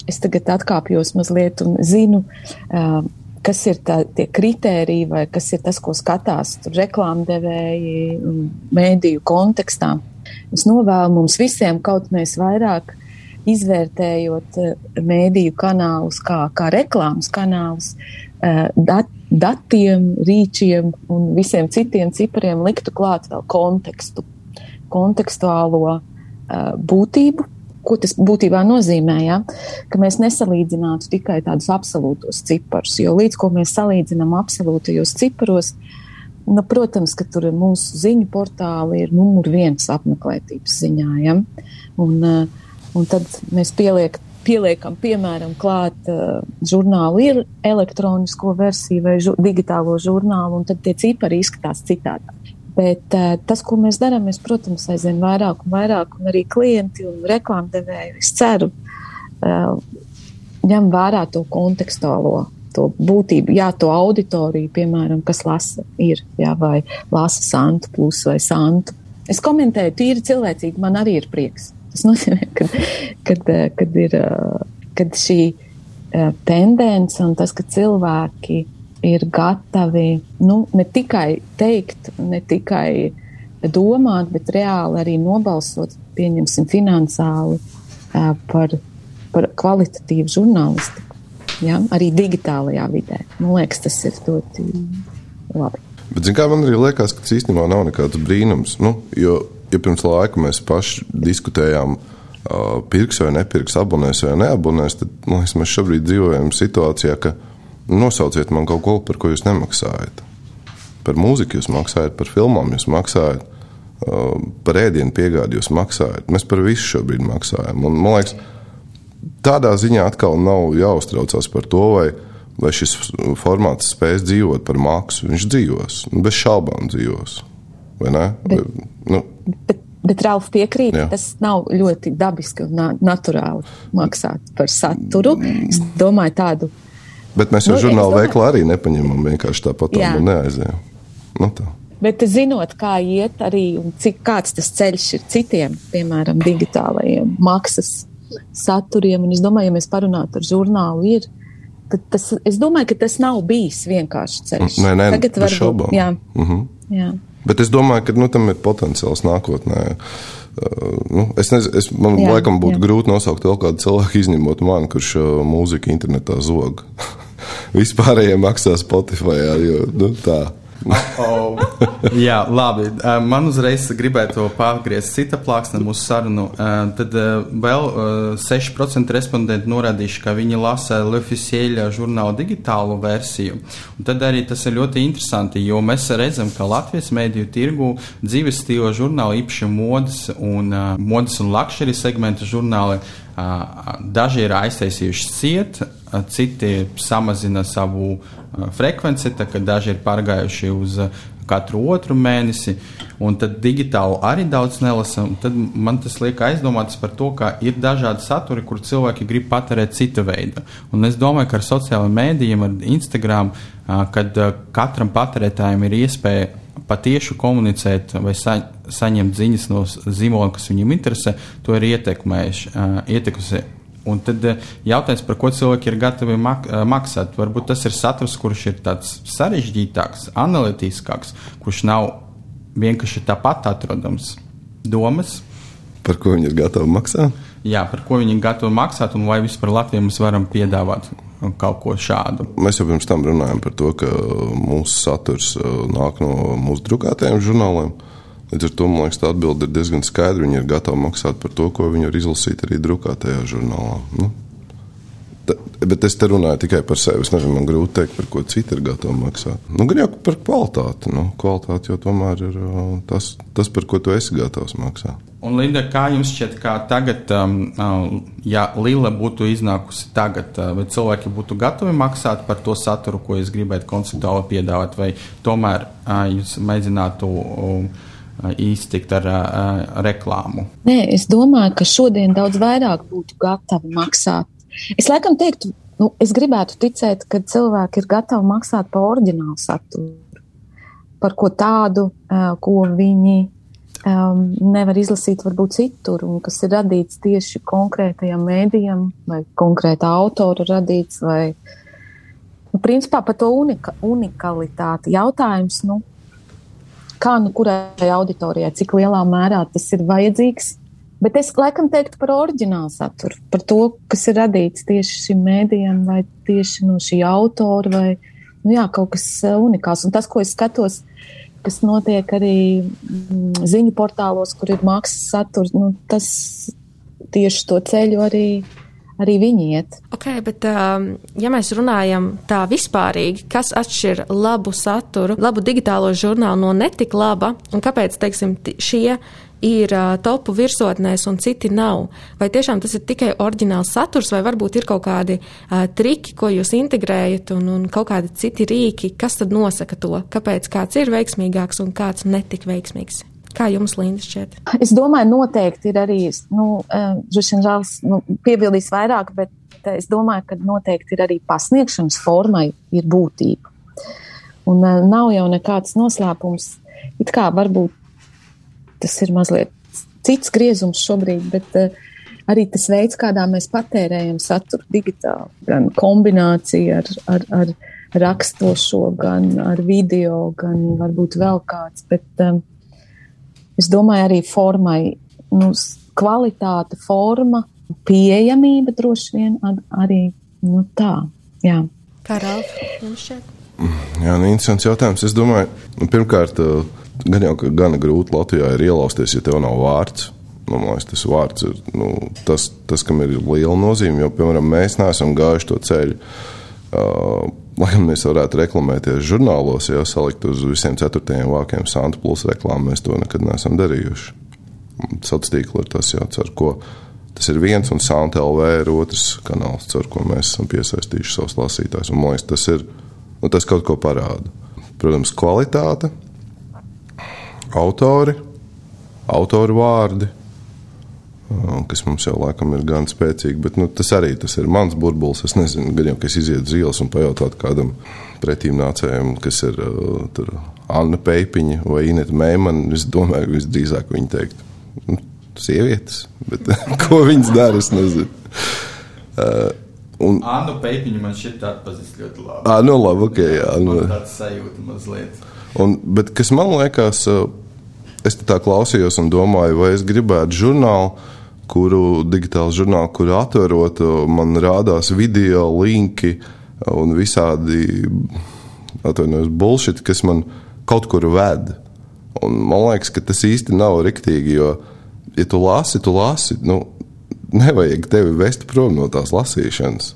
es tagad atkāpjos mazliet un zinu, uh, kas ir tā, tie kritēriji vai kas ir tas, ko skatās reklāmdevēji mēdīju kontekstā. Es novēlu mums visiem kaut mēs vairāk izvērtējot eh, mēdīju kanālus kā, kā reklāmas kanālus, eh, dat, datiem, rīčiem un visiem citiem cipariem liktu klāt vēl kontekstu, kontekstuālo eh, būtību ko tas būtībā nozīmē, ja? ka mēs nesalīdzinātu tikai tādus absolūtos ciparus, jo līdz ko mēs salīdzinām absolūtajos ciparos, nu, protams, ka tur mūsu ziņu portāli ir numur viens apmeklētības ziņā, ja? un, eh, un tad mēs pieliek, pieliekam, piemēram, klāt uh, žurnālu ir elektronisko versiju vai žu, digitālo žurnālu, un tad tie cipari izskatās citādāk. Bet uh, tas, ko mēs darām, mēs, protams, aizvien vairāk un vairāk, un arī klienti un reklāmdevēji, es ceru, uh, ņem vērā to kontekstuālo to būtību, jā, to auditoriju, piemēram, kas lasa ir, jā, vai lasa Santu plus vai Santu. Es komentēju, tīri cilvēcīgi, man arī ir prieks. Tas nozīmē, ka, kad, kad ir, kad šī tendence un tas, ka cilvēki ir gatavi nu, ne tikai teikt, ne tikai domāt, bet reāli arī nobalsot, pieņemsim, finansiāli par, par kvalitatīvu žurnālistiku. Ja? Arī digitālajā vidē. Man liekas, tas ir ļoti labi. Bet, zin, kā man arī liekas, ka tas īstenībā nav nekāds brīnums. Nu, jo, ja pirms laika mēs paši diskutējām, uh, pirks vai nepirks, abonēs vai neabonēs, tad liekas, mēs šobrīd dzīvojam situācijā, ka nosauciet man kaut ko, par ko jūs nemaksājat. Par mūziku jūs maksājat, par filmām jūs maksājat, uh, par ēdienu piegādi jūs maksājat. Mēs par visu šobrīd maksājam. Un, man liekas, tādā ziņā atkal nav jāuztraucas par to, vai vai šis formāts spēs dzīvot par maksu. Viņš dzīvos, bez šaubām dzīvos. Vai ne? Bet, nu, bet, bet Ralf piekrīt, jā. tas nav ļoti dabiski un naturāli maksāt par saturu. Es domāju tādu. Bet mēs jau nu, žurnāla veiklā arī nepaņemam vienkārši tāpat un neaizējām. Nu, tā. Bet zinot, kā iet arī un cik kāds tas ceļš ir citiem, piemēram, digitālajiem maksas saturiem, un es domāju, ja mēs parunātu ar žurnālu, ir tas, es domāju, ka tas nav bijis vienkārši ceļš. Nē, nē, Tagad var būt. Jā. Mm -hmm. jā. Bet es domāju, ka nu, tam ir potenciāls nākotnē. Uh, nu, es nezinu, es, man jā, laikam būtu jā. grūti nosaukt vēl kādu cilvēku, izņemot mani, kurš uh, mūziku internetā zog. [LAUGHS] Vispārējie maksā Spotify, jo nu, tā. Oh, jā, labi. Man uzreiz gribētu pārgriezt cita plāksne mūsu sarunu. Tad vēl 6% respondentu norādījuši, ka viņi lasa Lefisieļa žurnāla digitālu versiju. Un tad arī tas ir ļoti interesanti, jo mēs redzam, ka Latvijas mēdīju tirgu dzīves stila žurnāli, īpaši modas un, modas un lakšeri segmenta žurnāli, daži ir aiztaisījuši ciet, citi samazina savu frekvenci, tad daži ir pārgājuši uz katru otru mēnesi, un tad digitāli arī daudz nelasa. Tad man tas liek aizdomāties par to, ka ir dažādi saturi, kur cilvēki grib patērēt cita veida. Un es domāju, ka ar sociālajiem mēdījiem, ar Instagram, kad katram patērētājam ir iespēja patieši komunicēt vai sa saņemt ziņas no zīmola, kas viņam interesē, to ir ietekmējuši. Uh, Un tad jautājums, par ko cilvēki ir gatavi mak maksāt, varbūt tas ir saturs, kurš ir tāds sarežģītāks, analītiskāks, kurš nav vienkārši tāpat atrodams. Domas? Par ko viņi ir gatavi maksāt? Jā, par ko viņi ir gatavi maksāt, un vai vispār Latvijā mēs varam piedāvāt kaut ko šādu. Mēs jau pirms tam runājām par to, ka mūsu saturs uh, nāk no mūsu drukātajiem žurnāliem. Līdz ar to man liekas, tā atbilde ir diezgan skaidra. Viņi ir gatavi maksāt par to, ko viņi var izlasīt arī drukātajā žurnālā. Nu, Bet es te runāju tikai par sevi. Es nezinu, man grūti pateikt, par ko citi ir gatavi maksāt. Nu, gan jau par kvalitāti. Nu, kvalitāte jau tomēr ir uh, tas, tas, par ko tu esi gatavs maksāt. Un, Linda, kā jums šķiet, kā tagad, um, uh, ja Lila būtu iznākusi tagad, uh, vai cilvēki būtu gatavi maksāt par to saturu, ko jūs gribētu konceptuāli piedāvāt, vai tomēr jūs mēģinātu iztikt ar uh, reklāmu? Nē, es domāju, ka šodien daudz vairāk būtu gatavi maksāt Es laikam teiktu, nu, es gribētu ticēt, ka cilvēki ir gatavi maksāt par oriģinālu saturu, par ko tādu, uh, ko viņi um, nevar izlasīt varbūt citur, un kas ir radīts tieši konkrētajam mēdījam vai konkrētā autora radīts, vai, nu, principā par to unika, unikalitāti. Jautājums, nu, kā nu kurai auditorijai, cik lielā mērā tas ir vajadzīgs, Bet es laikam teiktu par oriģinālu saturu, par to, kas ir radīts tieši šim mēdījam, vai tieši no šī autora, vai nu jā, kaut kas uh, unikāls. Un tas, ko es skatos, kas notiek arī mm, ziņu portālos, kur ir maksas saturs, nu, tas tieši to ceļu arī. Arī viņi iet. Ok, bet um, ja mēs runājam tā vispārīgi, kas atšķir labu saturu, labu digitālo žurnālu no netik laba, un kāpēc, teiksim, šie ir topu virsotnēs un citi nav. Vai tiešām tas ir tikai oriģināls saturs, vai varbūt ir kaut kādi uh, triki, ko jūs integrējat, un, un kaut kādi citi rīki, kas tad nosaka to, kāpēc kāds ir veiksmīgāks un kāds netik veiksmīgs? Kā jums, Linda, šķiet? Es domāju, noteikti ir arī, nu, vien žēls, nu, piebildīs vairāk, bet es domāju, ka noteikti ir arī pasniegšanas formai ir būtība. Un nav jau nekāds noslēpums, it kā varbūt tas ir mazliet cits griezums šobrīd, bet uh, arī tas veids, kādā mēs patērējam saturu digitāli, gan kombinācija ar, ar, ar rakstošo, gan ar video, gan varbūt vēl kāds. Bet um, es domāju, arī formai, nu, kvalitāte, forma, pieejamība droši vien ar, arī nu, tā. Jā. Kā Ralf, jums šķiet? Jā, nu, interesants jautājums. Es domāju, nu, pirmkārt, gan jau ka gana grūti Latvijā ir ielausties, ja tev nav vārds. Nu, liekas, tas vārds ir nu, tas, tas, kam ir liela nozīme. Jo, piemēram, mēs neesam gājuši to ceļu. Uh, lai gan mēs varētu reklamēties žurnālos, ja salikt uz visiem ceturtajiem vākiem Santa Plus reklāmu, mēs to nekad neesam darījuši. Sociālā tīkla ir tas, jā, ar ko tas ir viens, un Santa LV ir otrs kanāls, ar ko mēs esam piesaistījuši savus lasītājus. Man liekas, tas ir nu, tas kaut ko parāda. Protams, kvalitāte, autori, autoru vārdi, kas mums jau laikam ir gan spēcīgi, bet nu, tas arī tas ir mans burbulis. Es nezinu, gan jau, ka es izietu uz ielas un pajautātu kādam pretīm nācējam, kas ir uh, tur Anna Peipiņa vai Ineta Meimana. Es domāju, ka visdrīzāk viņi teikt, nu, sievietes, bet [LAUGHS] ko viņas dara, es nezinu. Uh, Un, Annu Pēpiņu man šķiet atpazīst ļoti labi. À, nu labi, ok, jā. Nu. Tāds sajūta mazliet. Un, bet kas man liekas, es tā klausījos un domāju, vai es gribētu žurnālu, kuru digitālu žurnālu, kuru atverot, man rādās video linki un visādi, atvainojos, bullshit, kas man kaut kur ved. Un man liekas, ka tas īsti nav riktīgi, jo, ja tu lasi, tu lasi, nu, nevajag tevi vest prom no tās lasīšanas.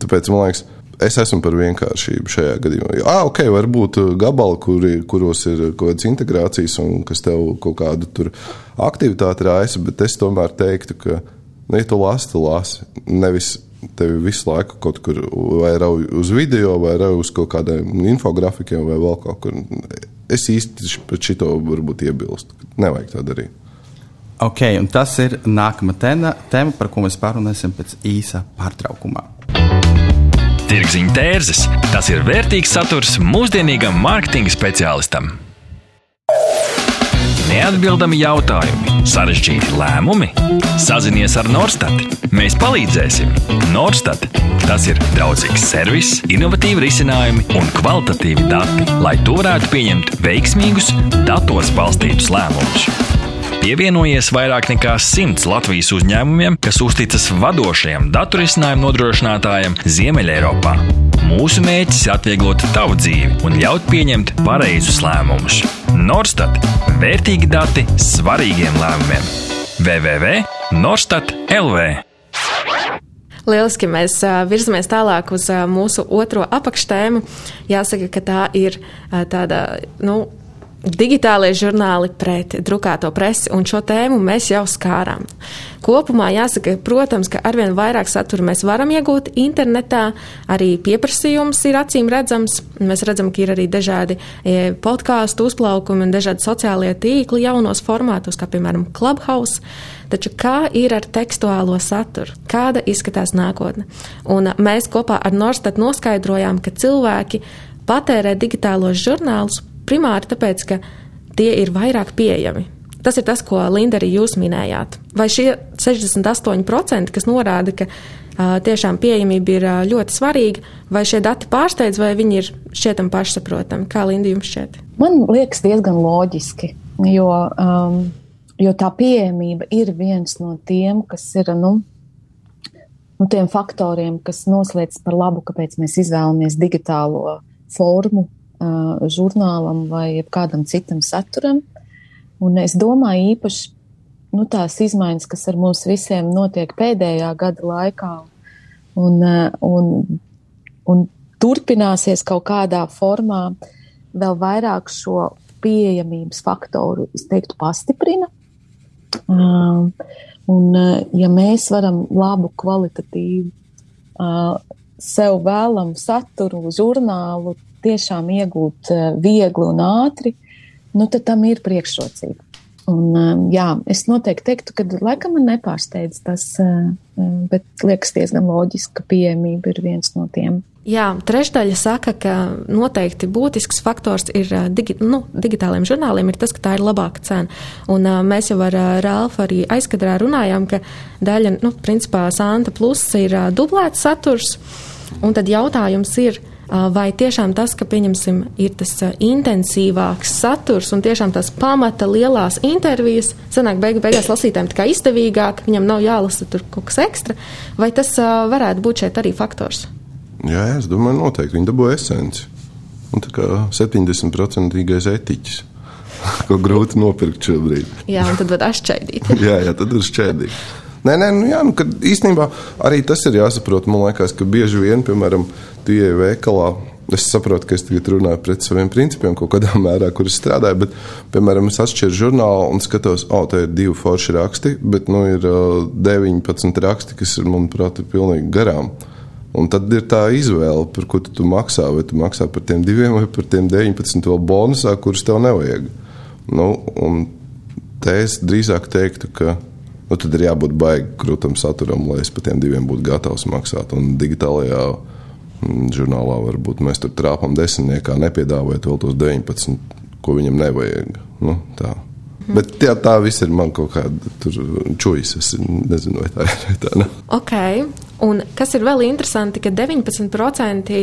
Tāpēc man liekas, es esmu par vienkāršību šajā gadījumā. Jā, ah, ok, varbūt gabali, kuri, kuros ir kaut kādas integrācijas un kas tev kaut kādu aktivitāti raisa, bet es tomēr teiktu, ka, nu, ja tu lasi, tu lasi. Nevis tevi visu laiku kaut kur vai rauj uz video, vai rauj uz kaut kādiem infografikiem, vai vēl kaut kur. Es īsti pret šito varbūt iebilstu. Nevajag tā darīt. Ok, un tas ir nākamā tēma, par ko mēs pārunāsim pēc īsa pārtraukumā. Tirziņa tērzes - tas ir vērtīgs saturs mūsdienīgam mārketinga speciālistam. Neatbildami jautājumi, sarežģīti lēmumi. Sazinies ar Norstat. Mēs palīdzēsim. Norstat - tas ir draudzīgs servis, innovatīvi risinājumi un kvalitatīvi dati, lai tu varētu pieņemt veiksmīgus, datos balstītus lēmumus. Pievienojies vairāk nekā simts Latvijas uzņēmumiem, kas uzticas vadošajam datorisinājumu nodrošinātājam Ziemeļeiropā. Mūsu mērķis ir atvieglot tavu dzīvi un ļaut pieņemt pareizus lēmumus. Norstat - vērtīgi dati svarīgiem lēmumiem. www.norstat LV Lieliski mēs virzamies tālāk uz mūsu otro apakštēmu. Jāsaka, ka tā ir tāda, nu, digitālie žurnāli pret drukāto presi, un šo tēmu mēs jau skārām. Kopumā jāsaka, protams, ka arvien vairāk satura mēs varam iegūt internetā, arī pieprasījums ir acīm redzams. Mēs redzam, ka ir arī dažādi e, podkāstu uzplaukumi un dažādi sociālie tīkli jaunos formātos, kā piemēram Clubhouse. Taču kā ir ar tekstuālo saturu? Kāda izskatās nākotne? Un mēs kopā ar Norstat noskaidrojām, ka cilvēki patērē digitālos žurnālus primāri tāpēc, ka tie ir vairāk pieejami. Tas ir tas, ko Linda arī jūs minējāt. Vai šie 68%, kas norāda, ka uh, tiešām pieejamība ir uh, ļoti svarīga, vai šie dati pārsteidz, vai viņi ir šķietam pašsaprotami? Kā Linda jums šķiet? Man liekas diezgan loģiski, jo, um, jo tā pieejamība ir viens no tiem, kas ir, nu, nu tiem faktoriem, kas noslēdz par labu, kāpēc mēs izvēlamies digitālo formu uh, žurnālam vai kādam citam saturam. Un es domāju īpaši nu, tās izmaiņas, kas ar mums visiem notiek pēdējā gada laikā un, un, un turpināsies kaut kādā formā, vēl vairāk šo pieejamības faktoru, es teiktu, pastiprina. Uh, un, ja mēs varam labu, kvalitatīvu, uh, sev vēlamu saturu, žurnālu tiešām iegūt eh, viegli un ātri, nu tad tam ir priekšrocība. Un, eh, jā, es noteikti teiktu, ka laikam man nepārsteidz tas, eh, bet liekas diezgan loģiski, ka pieejamība ir viens no tiem. Jā, trešdaļa saka, ka noteikti būtisks faktors ir digi, nu, digitāliem žurnāliem ir tas, ka tā ir labāka cena. Un uh, mēs jau ar uh, Rālfu arī aizkadrā runājām, ka daļa, nu, principā Santa Plus ir uh, dublēts saturs. Un tad jautājums ir, vai tiešām tas, ka, pieņemsim, ir tas intensīvāks saturs un tiešām tās pamata lielās intervijas, sanāk beigu, beigās lasītājiem tikai izdevīgāk, viņam nav jālasa tur kaut kas ekstra, vai tas varētu būt šeit arī faktors? Jā, es domāju, noteikti viņi dabūja esenci. Un tā kā 70% etiķis, [LAUGHS] ko grūti nopirkt šobrīd. Jā, un tad var atšķaidīt. [LAUGHS] jā, jā, tad ir šķēdīgi. Nē, nē, nu, jā, nu, īstenībā arī tas ir jāsaprot. Man liekas, ka bieži vien, piemēram, tie veikalā Es saprotu, ka es tagad runāju pret saviem principiem, kaut kādā [LAUGHS] mērā, kur es strādāju. Bet, piemēram, es atšķiru žurnālu un skatos, o, oh, te ir divi forši raksti, bet nu, ir uh, 19 raksti, kas ir, manuprāt, ir pilnīgi garām. Un tad ir tā izvēle, par ko tu, tu maksā. Vai tu maksā par tiem diviem vai par tiem 19 vēl bonusā, kurus tev nevajag. Nu, un te es drīzāk teiktu, ka nu, tad ir jābūt baigi krūtam saturam, lai es par tiem diviem būtu gatavs maksāt. Un digitālajā Mm, žurnālā varbūt mēs tur trāpām desmitniekā, nepiedāvājot vēl tos 19, ko viņam nevajag. Nu, tā. Bet jā, tā viss ir man kaut kāda čūjas. Es nezinu, vai tā ir vai tā. Ne. Ok, un kas ir vēl interesanti, ka 19%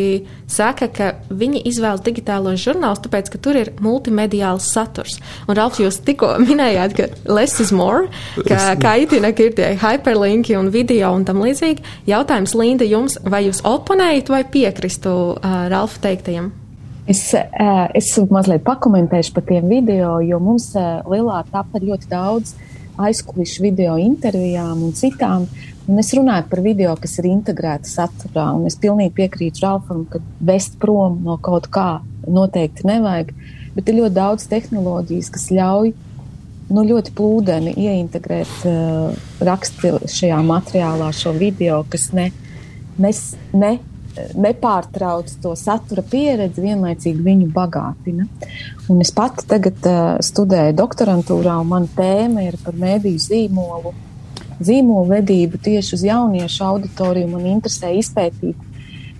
saka, ka viņi izvēlas digitālos žurnālus, tāpēc, ka tur ir multimediāls saturs. Un, Ralf, jūs tikko minējāt, ka less is more, ka kaitina, ka ir tie hyperlinki un video un tam līdzīgi. Jautājums, Linda, jums, vai jūs oponējat vai piekristu uh, Ralfa teiktajam? Es, es mazliet pakomentēšu par tiem video, jo mums Lielā tapa ļoti daudz aizkulisku video intervijām un citām. Un es runāju par video, kas ir integrēta saturā, un es pilnīgi piekrītu Ralfam, ka vest prom no kaut kā noteikti nevajag, bet ir ļoti daudz tehnoloģijas, kas ļauj nu, ļoti plūdeni ieintegrēt uh, raksti šajā materiālā, šo video, kas ne, nes, ne nepārtrauc to satura pieredzi, vienlaicīgi viņu bagātina. Un es pati tagad uh, studēju doktorantūrā, un mana tēma ir par mēdīju zīmolu, zīmolu vedību tieši uz jauniešu auditoriju. Man interesē izpētīt,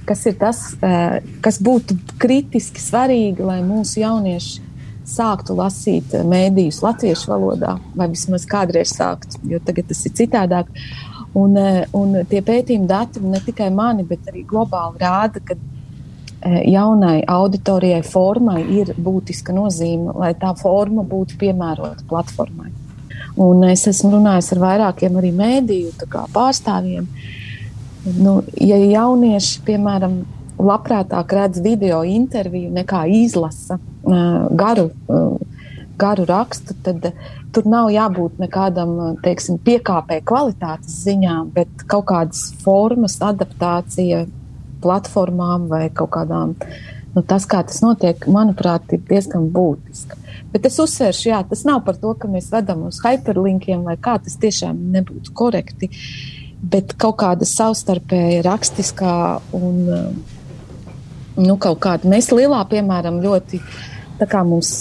kas ir tas, uh, kas būtu kritiski svarīgi, lai mūsu jaunieši sāktu lasīt mēdījus latviešu valodā, vai vismaz kādreiz sāktu, jo tagad tas ir citādāk. Un, eh, un tie pētījumi dati ne tikai mani, bet arī globāli rāda, ka eh, jaunai auditorijai formai ir būtiska nozīme, lai tā forma būtu piemērota platformai. Un es esmu runājis ar vairākiem arī mēdīju pārstāvjiem. Nu, ja jaunieši, piemēram, labprātāk redz video interviju nekā izlasa uh, garu, garu rakstu, tad tur nav jābūt nekādam teiksim, piekāpē kvalitātes ziņā, bet kaut kādas formas, adaptācija platformām vai kaut kādām. Nu, tas, kā tas notiek, manuprāt, ir diezgan būtiski. Bet es uzsveršu, jā, tas nav par to, ka mēs vedam uz hyperlinkiem vai kā tas tiešām nebūtu korekti, bet kaut kāda savstarpēja rakstiskā un nu, kaut kāda. Mēs lielā, piemēram, ļoti tā kā mums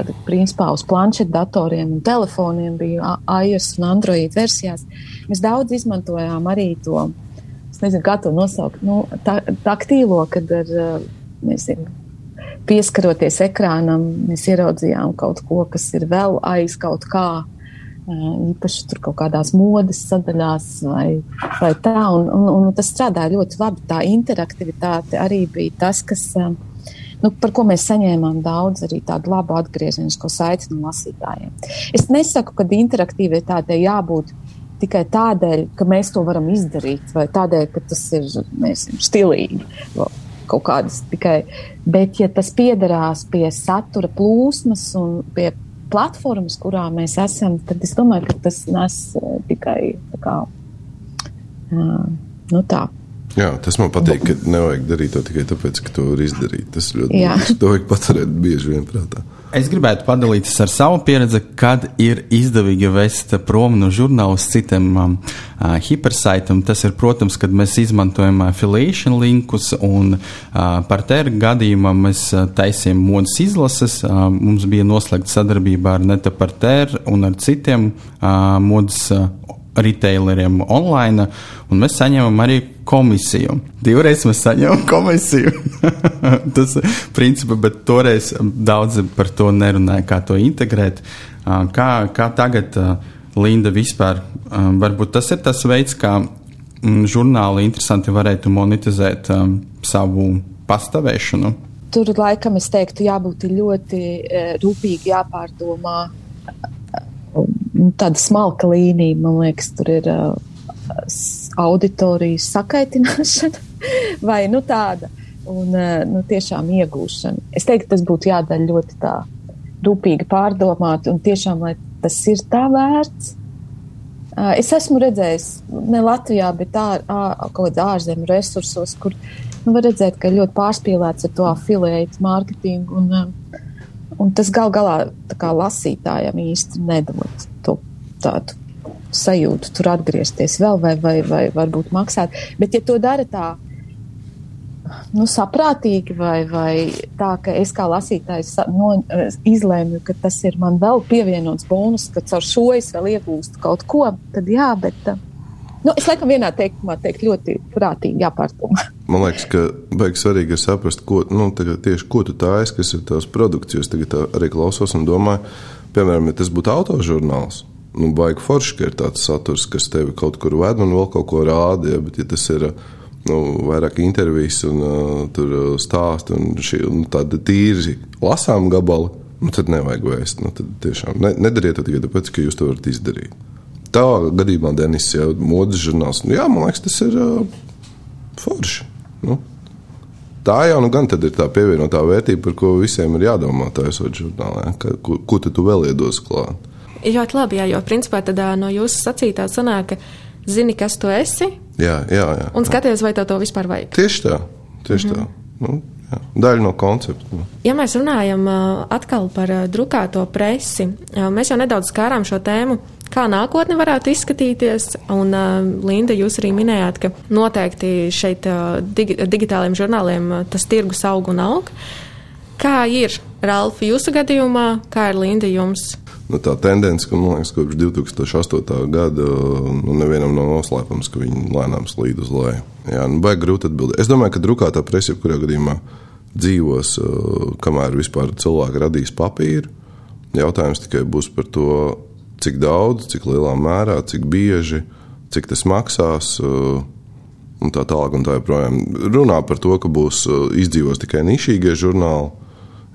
Tad, principā, uz planšetdatoriem un telefoniem bija iOS un Android versijās. Mēs daudz izmantojām arī to, es nezinu, kā to nosaukt, nu, ta, taktīlo, kad ar, nezinu, pieskaroties ekrānam, mēs ieraudzījām kaut ko, kas ir vēl aiz kaut kā, īpaši tur kaut kādās modes sadaļās vai, vai tā, un, un, un tas strādāja ļoti labi. Tā interaktivitāte arī bija tas, kas nu, par ko mēs saņēmām daudz arī tādu labu atgriezenisko saiti no lasītājiem. Es nesaku, ka interaktivitātei jābūt tikai tādēļ, ka mēs to varam izdarīt, vai tādēļ, ka tas ir nezinu, stilīgi. Kaut kādas tikai, bet ja tas piederās pie satura plūsmas un pie platformas, kurā mēs esam, tad es domāju, ka tas nes eh, tikai tā kā, nu tā, Jā, tas man patīk, ka nevajag darīt to tikai tāpēc, ka to var izdarīt. Tas ļoti labi. To vajag paturēt bieži vien prātā. Es gribētu padalīties ar savu pieredzi, kad ir izdevīgi vest prom no žurnāla uz citiem um, uh, hipersaitam. Tas ir, protams, kad mēs izmantojam affiliation linkus, un uh, par tēru gadījumā mēs uh, taisījām modas izlases. Uh, mums bija noslēgta sadarbība ar Neta par tēru un ar citiem uh, modas. Uh, retaileriem online, un mēs saņemam arī komisiju. Divreiz mēs saņemam komisiju. [LAUGHS] Tas ir principā, bet toreiz daudzi par to nerunāja, kā to integrēt. Kā, kā tagad Linda vispār, varbūt tas ir tas veids, kā žurnāli interesanti varētu monetizēt savu pastāvēšanu. Tur laikam es teiktu, jābūt ļoti rūpīgi jāpārdomā tāda smalka līnija, man liekas, tur ir uh, auditorijas sakaitināšana. [LAUGHS] vai nu tāda. Un nu, tiešām iegūšana. Es teiktu, tas būtu jādara ļoti tā rūpīgi pārdomāt un tiešām, lai tas ir tā vērts. Es esmu redzējis ne Latvijā, bet tā, kaut kādā ārzemju resursos, kur nu, var redzēt, ka ļoti pārspīlēts ar to afiliētu mārketingu. Un, un tas gal galā kā lasītājam īsti nedod tādu sajūtu, tur atgriezties vēl vai, vai, vai varbūt maksāt. Bet, ja to dara tā, nu, saprātīgi, vai, vai tā, ka es kā lasītājs no, izlēmu, ka tas ir man vēl pievienots bonus, ka caur šo es vēl iegūstu kaut ko, tad jā, bet. Nu, es laikam vienā teikumā teiktu ļoti prātīgi jāpārdomā. [LAUGHS] Man liekas, ka beigas svarīgi ir saprast, ko, nu, tieši ko tu tā esi, kas ir tās produkts. Jo es tagad arī klausos un domāju, piemēram, ja tas būtu autožurnāls, nu, baigi forši, ka ir tāds saturs, kas tevi kaut kur ved un vēl kaut ko rāda. Ja, bet, ja tas ir nu, vairāk intervijas un uh, tur stāsti un, šī, un tāda tīri lasām gabali, nu, tad nevajag vēst. Nu, tad tiešām ne, nedariet to tikai tāpēc, ka jūs to varat izdarīt. Tā gadījumā Denis jau modes žurnāls. Nu, jā, man liekas, tas ir uh, forši. Nu, tā jau nu ir tā pievienotā vērtība, par ko visiem ir jādomā. Tā esot žurnālā. Ja? Ka, ko, ko tu vēl iedos klāt? Ļoti labi, jā, jo principā tad no jūsu sacītā sanāk, ka zini, kas tu esi. Jā, jā, jā. Un skaties, vai tev to vispār vajag. Tieši tā, tieši mm -hmm. tā. Nu, jā, daļa no koncepta. Ja mēs runājam atkal par drukāto presi, mēs jau nedaudz skārām šo tēmu. Kā nākotne varētu izskatīties? Un, Linda, jūs arī minējāt, ka noteikti šeit digi digitāliem žurnāliem tas tirgus aug un aug. Kā ir, Ralfa, jūsu gadījumā, kā ir Linda jums? Nu, tā tendence, ka liekas, kopš 2008. gada nu, nevienam nav noslēpums, ka viņi lēnām slīd uz leju. Jā, nu, baigi grūti atbildēt. Es domāju, ka drukātā presa jebkurā gadījumā dzīvos, kamēr vispār cilvēki radīs papīru. Jautājums tikai būs par to, cik daudz, cik lielā mērā, cik bieži, cik tas maksās. Un tā tālāk, un tā joprojām runā par to, ka būs izdzīvos tikai nišīgie žurnāli,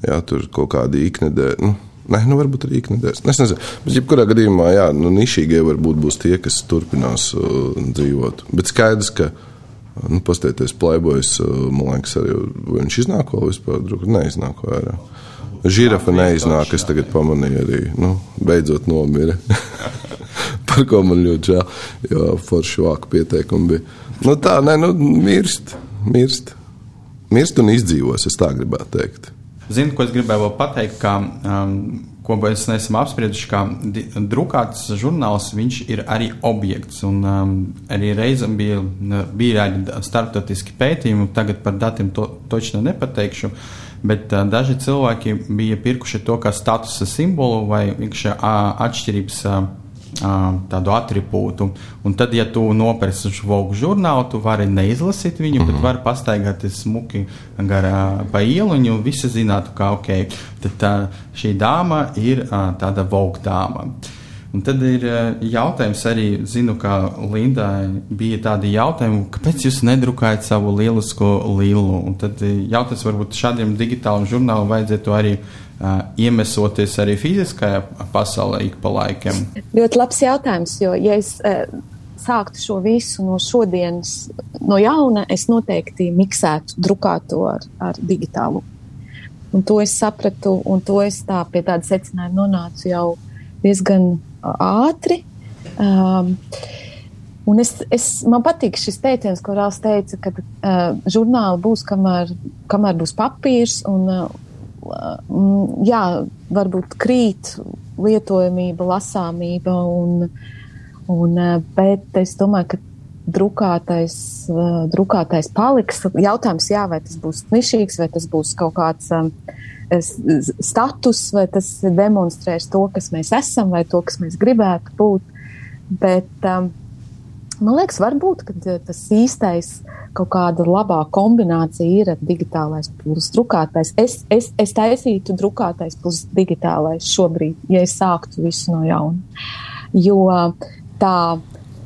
jā, tur kaut kādi iknedēļ. Nu, Nē, nu varbūt arī iknedēļas. Es nezinu, bet jebkurā gadījumā, jā, nu, nišīgie varbūt būs tie, kas turpinās uh, dzīvot. Bet skaidrs, ka, nu, pastieties, plēbojas, uh, man liekas, arī viņš iznāk vēl vispār, druk, neiznāk vairāk. Žirafa neiznāk, es tagad pamanīju arī, nu, beidzot nomira. [LAUGHS] Par ko man ļoti žēl, jo forši vāku pieteikumi bija. Nu tā, nē, nu, mirst, mirst. Mirst un izdzīvos, es tā gribētu teikt. Zinu, ko es gribēju pateikt, ka, um, ko mēs neesam apsprieduši, ka drukāts žurnāls ir arī objekts. Un, um, arī reizēm bija, bija arī starptautiski pētījumi, tagad par datiem to točno nepateikšu. Bet uh, daži cilvēki bija pirkuši to kā statusa simbolu vai uh, atšķirības uh, tādu attribūtu. Un tad, ja tu nopērci šo vogu žurnālu, tu vari neizlasīt viņu, mm -hmm. bet mhm. vari pastaigāt smuki garā pa ielu, un visi zinātu, ka ok, tad tā, šī dāma ir tāda vogu dāma. Un tad ir jautājums arī, zinu, ka Lindai bija tādi jautājumi, kāpēc jūs nedrukājat savu lielisko lielu? Un tad jautājums varbūt šādiem digitāliem žurnāliem vajadzētu arī uh, iemesoties arī fiziskajā pasaulē ik pa laikam? Ļoti labs jautājums, jo ja es sāktu šo visu no šodienas, no jauna, es noteikti miksētu drukāto ar, ar digitālu. Un to es sapratu, un to es tā pie tāda secinājuma nonācu jau diezgan ātri. Um, Un es, es, man patīk šis teiciens, ko Rāls teica, ka uh, žurnāli būs, kamēr, kamēr būs papīrs, un, uh, jā, varbūt krīt lietojamība, lasāmība, un, un, eh, bet es domāju, ka drukātais, eh, drukātais paliks. Jautājums, jā, vai tas būs nišīgs, vai tas būs kaut kāds um, status, vai tas demonstrēs to, kas mēs esam, vai to, kas mēs gribētu būt. Bet um, man liekas, varbūt tas īstais kaut kāda labā kombinācija ir digitālais plus drukātais. Es, es, es taisītu drukātais plus digitālais šobrīd, ja es sāktu visu no jauna. Jo tā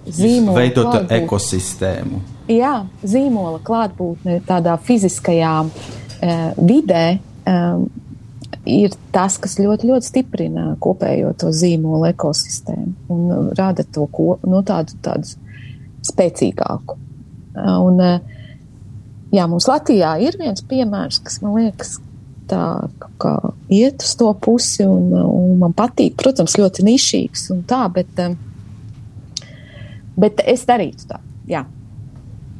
zīmola. Veidot klātbūt, ekosistēmu. Jā, zīmola klātbūtne tādā fiziskajā e, vidē. E, ir tas, kas ļoti, ļoti stiprina kopējo to zīmolu ekosistēmu un rada to ko, no nu, tādu, tādu spēcīgāku. Un, jā, mums Latvijā ir viens piemērs, kas man liekas, tā kā iet uz to pusi, un, un man patīk, protams, ļoti nišīgs un tā, bet, bet es darītu tā, jā.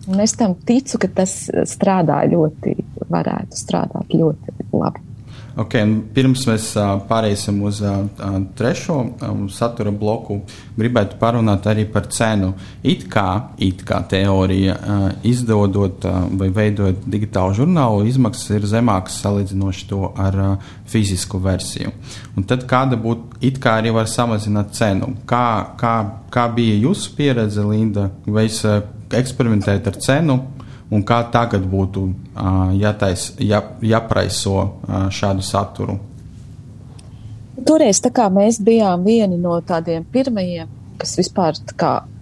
Un es tam ticu, ka tas strādā ļoti, varētu strādāt ļoti labi. Okay, pirms mēs pāriesim uz trešo satura bloku, gribētu parunāt arī par cenu. It kā, it kā teorija, izdodot vai veidojot digitālu žurnālu, izmaksas ir zemākas salīdzinoši to ar fizisku versiju. Un tad kāda būtu, it kā arī var samazināt cenu. Kā, kā, kā bija jūsu pieredze, Linda? Vai es eksperimentēju ar cenu? Un kā tagad būtu jātais, jā, jāpraiso šādu saturu? Toreiz mēs bijām vieni no tādiem pirmajiem, kas vispār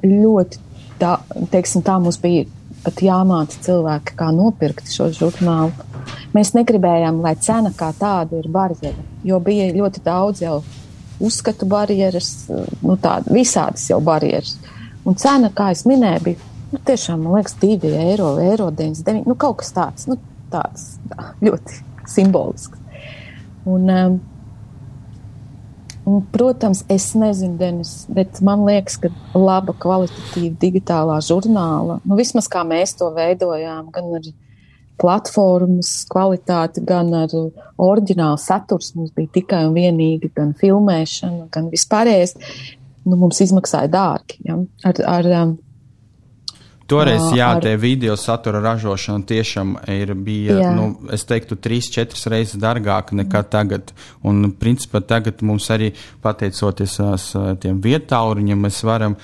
ļoti, tā, teiksim, tā mums bija pat jāmāca cilvēki, kā nopirkt šo žurnālu. Mēs negribējām, lai cena kā tāda ir barjera, jo bija ļoti daudz jau uzskatu barjeras, nu tādas visādas jau barjeras. Un cena, kā es minēju, bija Nu, tiešām, man liekas, 2 eiro, eiro 99, nu, kaut kas tāds, nu, tāds tā, ļoti simbolisks. Un, um, un, protams, es nezinu, Denis, bet man liekas, ka laba kvalitatīva digitālā žurnāla, nu, vismaz kā mēs to veidojām, gan ar platformas kvalitāti, gan ar oriģinālu saturs mums bija tikai un vienīgi gan filmēšana, gan vispārējais, nu, mums izmaksāja dārgi. Ja? Ar, ar, um, Toreiz, jā, ar... tie video satura ražošana tiešām ir bija, nu, es teiktu, trīs, četras reizes dārgāka nekā tagad. Un, principā, tagad mums arī, pateicoties tiem vietāuriņiem, mēs varam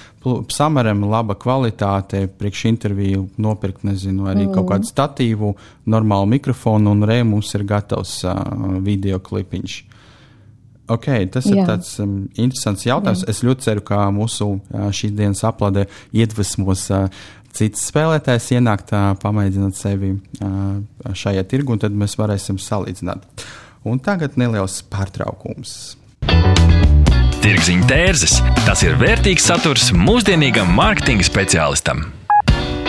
samaram laba kvalitāte, priekš interviju nopirkt, nezinu, arī mm. kaut kādu statīvu, normālu mikrofonu, un re mums ir gatavs uh, video klipiņš. Ok, tas Jā. ir tāds um, interesants jautājums. Jā. Es ļoti ceru, ka mūsu uh, šīs dienas aplādē iedvesmos uh, cits spēlētājs ienākt, pamēģināt sevi šajā tirgu, un tad mēs varēsim salīdzināt. Un tagad neliels pārtraukums. Tirziņa tērzes - tas ir vērtīgs saturs mūsdienīgam mārketinga speciālistam.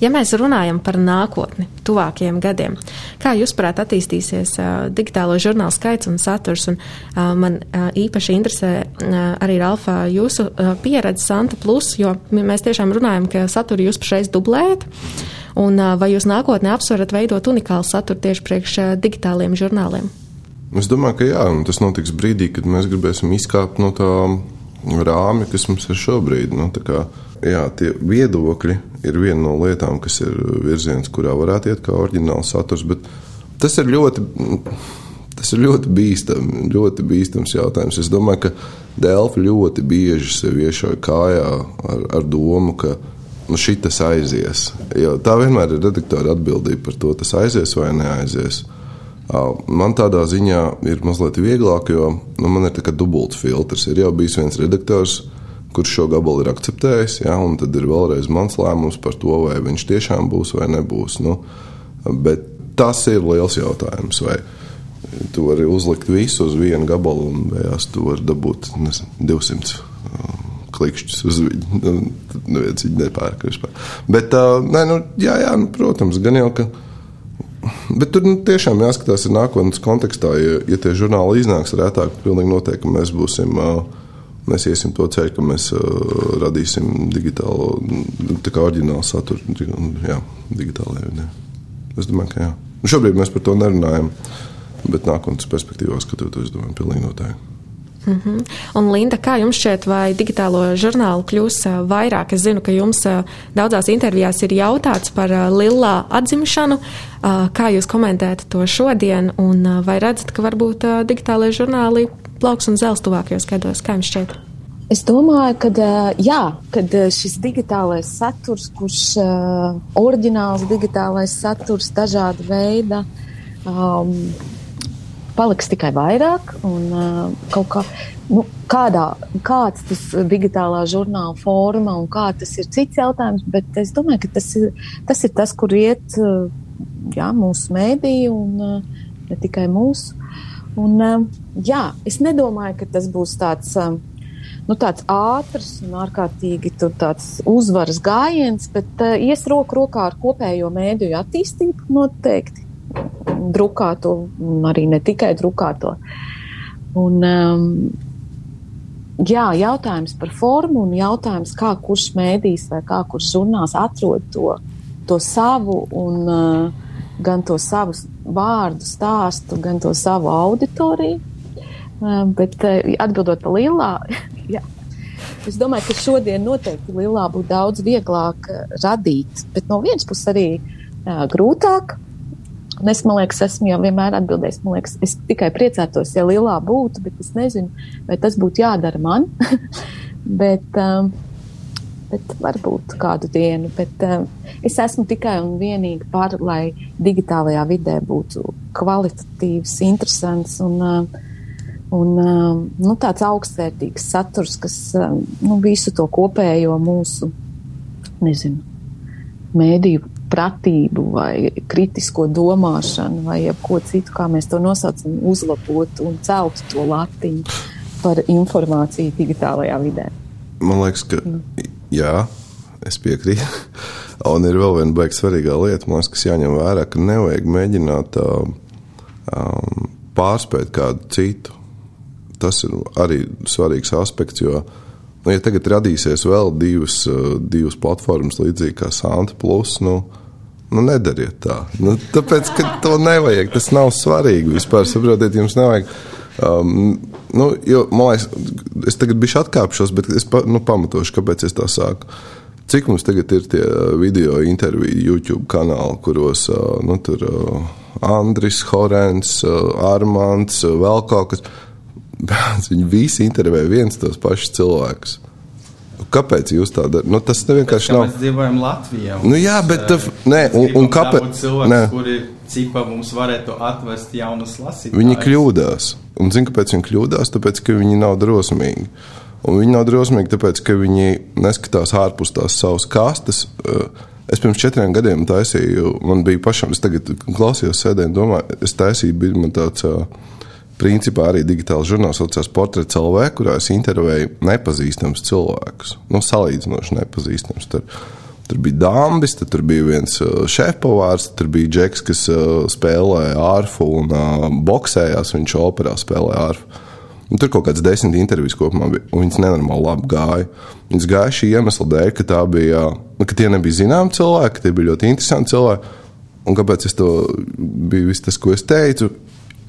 Ja mēs runājam par nākotni, tuvākajiem gadiem, kā jūs prāt attīstīsies uh, digitālo žurnālu skaits un saturs, un uh, man uh, īpaši interesē uh, arī Ralfa jūsu uh, pieredze Santa Plus, jo mēs tiešām runājam, ka saturu jūs pašreiz dublējat, un uh, vai jūs nākotnē apsverat veidot unikālu saturu tieši priekš uh, digitāliem žurnāliem? Es domāju, ka jā, un tas notiks brīdī, kad mēs gribēsim izkāpt no tā rāmja, kas mums ir šobrīd. Nu, kā, jā, tie viedokļi ir viena no lietām, kas ir virziens, kurā varētu iet kā oriģināls saturs. Bet tas ir ļoti, tas ir ļoti bīstami, ļoti bīstams jautājums. Es domāju, ka Dēlķi ļoti bieži sevi iešauja kājā ar, ar domu, ka nu, šis aizies. Jo tā vienmēr ir redaktora atbildība par to, tas aizies vai neaizies. Man tādā ziņā ir mazliet vieglāk, jo nu, man ir tāds dubults filtrs. Ir jau bijis viens redaktors, kurš šo gabalu ir akceptējis. Ja, tad ir vēlreiz mans lēmums par to, vai viņš tiešām būs vai nebūs. Nu, bet tas ir liels jautājums. Vai tu vari uzlikt visu uz vienu gabalu, un beigās tu vari dabūt nezinu, 200 uh, klikšķus uz viņu. [LAUGHS] Nu, tad neviens viņu nepērk vispār. Bet, uh, nē, nu, jā, jā, nu, protams, gan jau, ka. Bet tur nu, tiešām jāskatās nākotnes kontekstā. Ja, ja tie žurnāli iznāks rētāk, tad pilnīgi noteikti mēs būsim uh, mēs iesim to ceļu, ka mēs uh, radīsim digitālo, tā kā oriģinālu saturu, jā, digitālajā vidē. Es domāju, ka jā. Nu, šobrīd mēs par to nerunājam, bet nākotnes perspektīvā skatoties, es domāju, pilnīgi noteikti. Mm -hmm. Un, Linda, kā jums šķiet, vai digitālo žurnālu kļūs uh, vairāk? Es zinu, ka jums uh, daudzās intervijās ir jautāts par Lillā atzimšanu. Kā jūs komentējat to šodien, un vai redzat, ka varbūt digitālajie žurnāli plauks un zels tuvākajos gados? Kā jums šķiet? Es domāju, ka jā, kad šis digitālais saturs, kurš uh, oriģināls digitālais saturs, dažāda veida um, paliks tikai vairāk. Un, uh, kā, nu, kādā, kāds tas digitālā žurnāla forma un kā tas ir cits jautājums, bet es domāju, ka tas ir tas, ir tas kur iet uh, jā, mūsu mēdī un uh, ne tikai mūsu. Un, uh, jā, es nedomāju, ka tas būs tāds. Uh, nu, tāds ātrs un ārkārtīgi uzvaras gājiens, bet uh, ies roku rokā ar kopējo mēdīju attīstību noteikti. Drukāto, un arī ne tikai drukāto. Un, um, jā, jautājums par formu un jautājums, kā kurš mēdījis vai kā kurš žurnāls atrod to, to savu un uh, gan to savu vārdu stāstu, gan to savu auditoriju. Uh, bet uh, atbildot par lielā, [LAUGHS] jā. Es domāju, ka šodien noteikti Lilā būtu daudz vieglāk eh, radīt, bet no vienas puses arī uh, grūtāk. Un es, man liekas, esmu jau vienmēr atbildējis. Man liekas, es tikai priecātos, ja Lilā būtu, bet es nezinu, vai tas būtu jādara man. [LAUGHS] bet, um, bet varbūt kādu dienu. Bet, um, es esmu tikai un vienīgi par, lai digitālajā vidē būtu kvalitatīvs, interesants un uh, Un, um, nu, tāds augstvērtīgs saturs, kas um, nu, visu to kopējo mūsu nezinu, mēdīju pratību vai kritisko domāšanu vai ko citu, kā mēs to nosaucam, uzlabot un celt to latiņu par informāciju digitālajā vidē. Man liekas, ka nu. Jā, es piekrītu. Un ir vēl viena beigas svarīgā lieta, liekas, kas jāņem vērā, ka nevajag mēģināt um, pārspēt kādu citu tas ir arī svarīgs aspekts. Jo, nu, ja tagad radīsies vēl divas, divas platformas, līdzīgi kā Santa Plus, nu, nu nedariet tā. Nu, tāpēc, ka to nevajag, tas nav svarīgi. Vispār saprotiet, jums nevajag. Um, nu, jo, man liekas, es tagad biju atkāpšos, bet es pa, nu, pamatošu, kāpēc es tā sāku. Cik mums tagad ir tie video interviju YouTube kanāli, kuros uh, nu, tur uh, Andris, Horants, uh, Armāns, vēl kaut kas [LAUGHS] viņi visi intervē viens tos pašus cilvēkus. Kāpēc jūs tā darāt? Nu, tas vienkārši nav. Mēs dzīvojam Latvijā. Nu, jā, bet tā, nē, un, un kāpēc? Cilvēks, kuri cipa mums varētu atvest jaunus lasītājus. Viņi kļūdās. Un zinu, kāpēc viņi kļūdās? Tāpēc, ka viņi nav drosmīgi. Un viņi nav drosmīgi, tāpēc, ka viņi neskatās ārpus tās savas kastes. Es pirms četriem gadiem taisīju, man bija pašam, es tagad klausījos, sēdēju domāju, es taisīju, bija man tāds. Uh, principā arī digitāls žurnāls saucās Portrets LV, kurā es intervēju nepazīstamus cilvēkus. Nu, salīdzinoši nepazīstams. Tur, tur bija dāmas, tur bija viens uh, šefpavārs, tur bija džeks, kas uh, spēlēja ārfu un uh, boxējās. Viņš operā spēlēja ārfu. Un tur kaut kādas desmit intervijas kopumā bija, viņas nenormāli labi gāja. Viņas gāja šī iemesla dēļ, ka, bija, nu, ka tie nebija zināmi cilvēki, tie bija ļoti interesanti cilvēki. Un kāpēc tas bija viss tas, ko es teicu?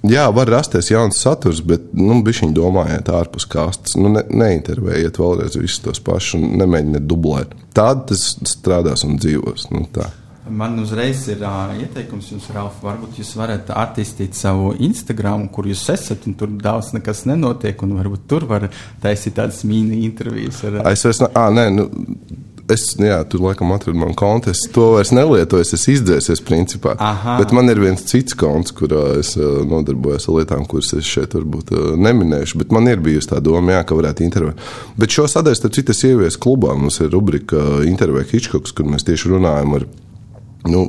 Jā, var rasties jauns saturs, bet nu, viņi domājiet ārpus kastes. Nu, ne, neintervējiet vēlreiz visus tos pašus un nemēģiniet dublēt. Tad tas strādās un dzīvos. Nu, tā. Man uzreiz ir uh, ieteikums jums, Ralf, varbūt jūs varat attīstīt savu Instagram, kur jūs esat, un tur daudz nekas nenotiek, un varbūt tur var taisīt tādas mini intervijas. Ar... Es vairs, ne, à, nē, nu, es, jā, tur laikam atradu manu kontu. Es to vairs nelietoju, es izdzēsies principā. Aha. Bet man ir viens cits konts, kurā es uh, nodarbojos ar lietām, kuras es šeit varbūt uh, neminēšu. Bet man ir bijusi tā doma, jā, ka varētu intervēt. Bet šo sadaļu, starp citu, es ieviesu klubā. Mums ir rubrika intervija Hitchcocks, kur mēs tieši runājam ar nu,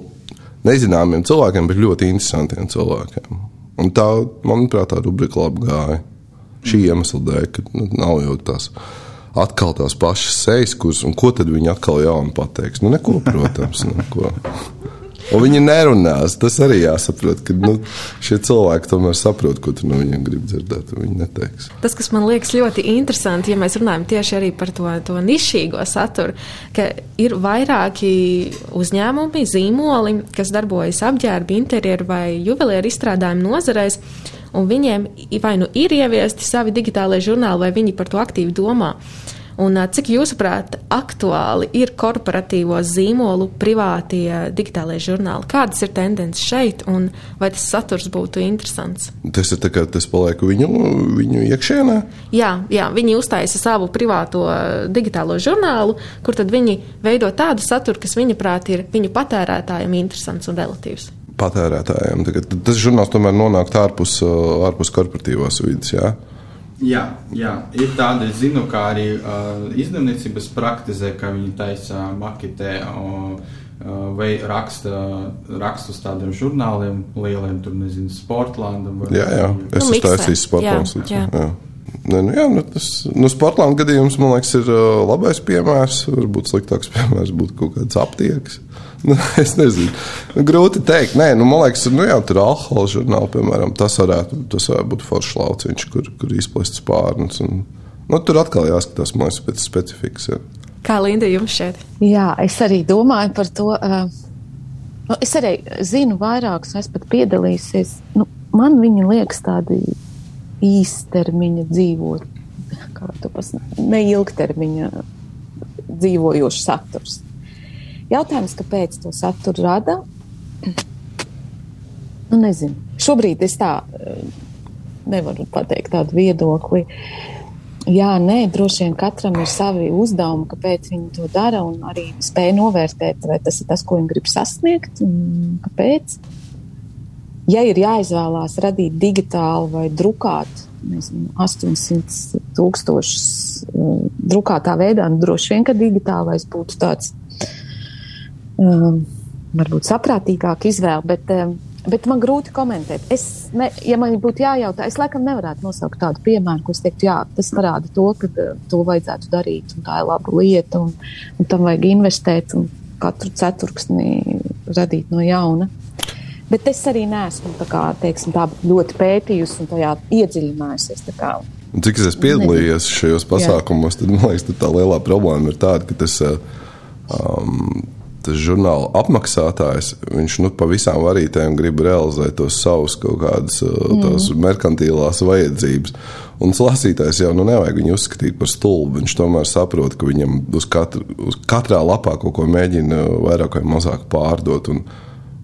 nezināmiem cilvēkiem, bet ļoti interesantiem cilvēkiem. Un tā, manuprāt, tā rubrika labi gāja. Šī iemesla dēļ, ka nu, nav jau tās atkal tās pašas sejas, kuras, un ko tad viņi atkal jaunu pateiks? Nu, neko, protams, [LAUGHS] neko. Un viņi nerunās. Tas arī jāsaprot, ka nu, šie cilvēki tomēr saprot, ko tu no viņiem gribi dzirdēt. Viņi neteiks. Tas, kas man liekas ļoti interesanti, ja mēs runājam tieši arī par to, to nišīgo saturu, ka ir vairāki uzņēmumi, zīmoli, kas darbojas apģērba, interjeru vai juvelieru izstrādājumu nozarēs un viņiem vai nu ir ieviesti savi digitālai žurnāli, vai viņi par to aktīvi domā. Un cik jūsuprāt, aktuāli ir korporatīvo zīmolu privātie digitālajie žurnāli? Kādas ir tendences šeit, un vai tas saturs būtu interesants? Tas ir tā kā tas paliek viņu, viņu iekšienē? Jā, jā, viņi uztaisa savu privāto digitālo žurnālu, kur tad viņi veido tādu saturu, kas viņa prāt ir viņu patērētājiem interesants un relatīvs patērētājiem. Tagad, tas žurnāls tomēr nonāk ārpus, ārpus korporatīvās vidas. Jā? Jā, jā, ir tāda, es zinu, kā arī uh, izdevniecības praktizē, ka viņi taisa maketē uh, vai raksta rakstus tādiem žurnāliem lieliem, tur nezinu, Sportlandam. Vai, jā, jā, es esmu taisījis Sportlands. Jā, jā. jā. Ne, nu, jā, nu, tas nu, Sportlanda gadījums, man liekas, ir uh, labais piemērs. Varbūt sliktāks piemērs būtu kaut kāds aptieks. [LAUGHS] Nu, es nezinu. Nu, grūti pateikt. Nē, nu, man liekas, nu, jā, tur ir alkohola žurnāli, piemēram. Tas varētu, tas varētu būt foršs lauciņš, kur, kur izplest spārnus. Un, nu, tur atkal jāskatās, man liekas, pēc specifikas. Jā. Kā Linda jums šeit? Jā, es arī domāju par to. Uh, nu, es arī zinu vairākus, es pat piedalīsies. Nu, man viņi liekas tādi īstermiņa dzīvot, kā tu pas, ne ilgtermiņa dzīvojošs saturs. Jautājums, kāpēc to saturu rada? Nu, nezinu. Šobrīd es tā eh, nevaru pateikt tādu viedokli. Jā, nē, droši vien katram ir savi uzdevumi, kāpēc viņi to dara, un arī spēja novērtēt, vai tas ir tas, ko viņi grib sasniegt, un kāpēc ja ir jāizvēlās radīt digitālu vai drukātu, nezinu, 800 tūkstošus uh, drukātā veidā, nu droši vien, ka digitālais būtu tāds um, varbūt saprātīgāk izvēle, bet, um, bet man grūti komentēt. Es, ne, ja man būtu jājautā, es laikam nevarētu nosaukt tādu piemēru, ko es teiktu, jā, tas parāda to, ka uh, to vajadzētu darīt, un tā ir laba lieta, un, un tam vajag investēt, un katru ceturksni radīt no jauna. Bet es arī neesmu tā, kā, teiksim, tā ļoti pētījusi un tajā iedziļinājusies. Cik es esmu piedalījies šajos pasākumos, tad man liekas, tā lielā problēma ir tāda, ka tas, um, tas žurnāla apmaksātājs, viņš nu, pa visām varītēm grib realizēt tos savus kaut kādas mm. merkantīlās vajadzības. Un lasītājs jau nu, nevajag viņu uzskatīt par stulbu. Viņš tomēr saprot, ka viņam uz, katru, uz katrā lapā kaut ko mēģina vairāk vai mazāk pārdot. Un,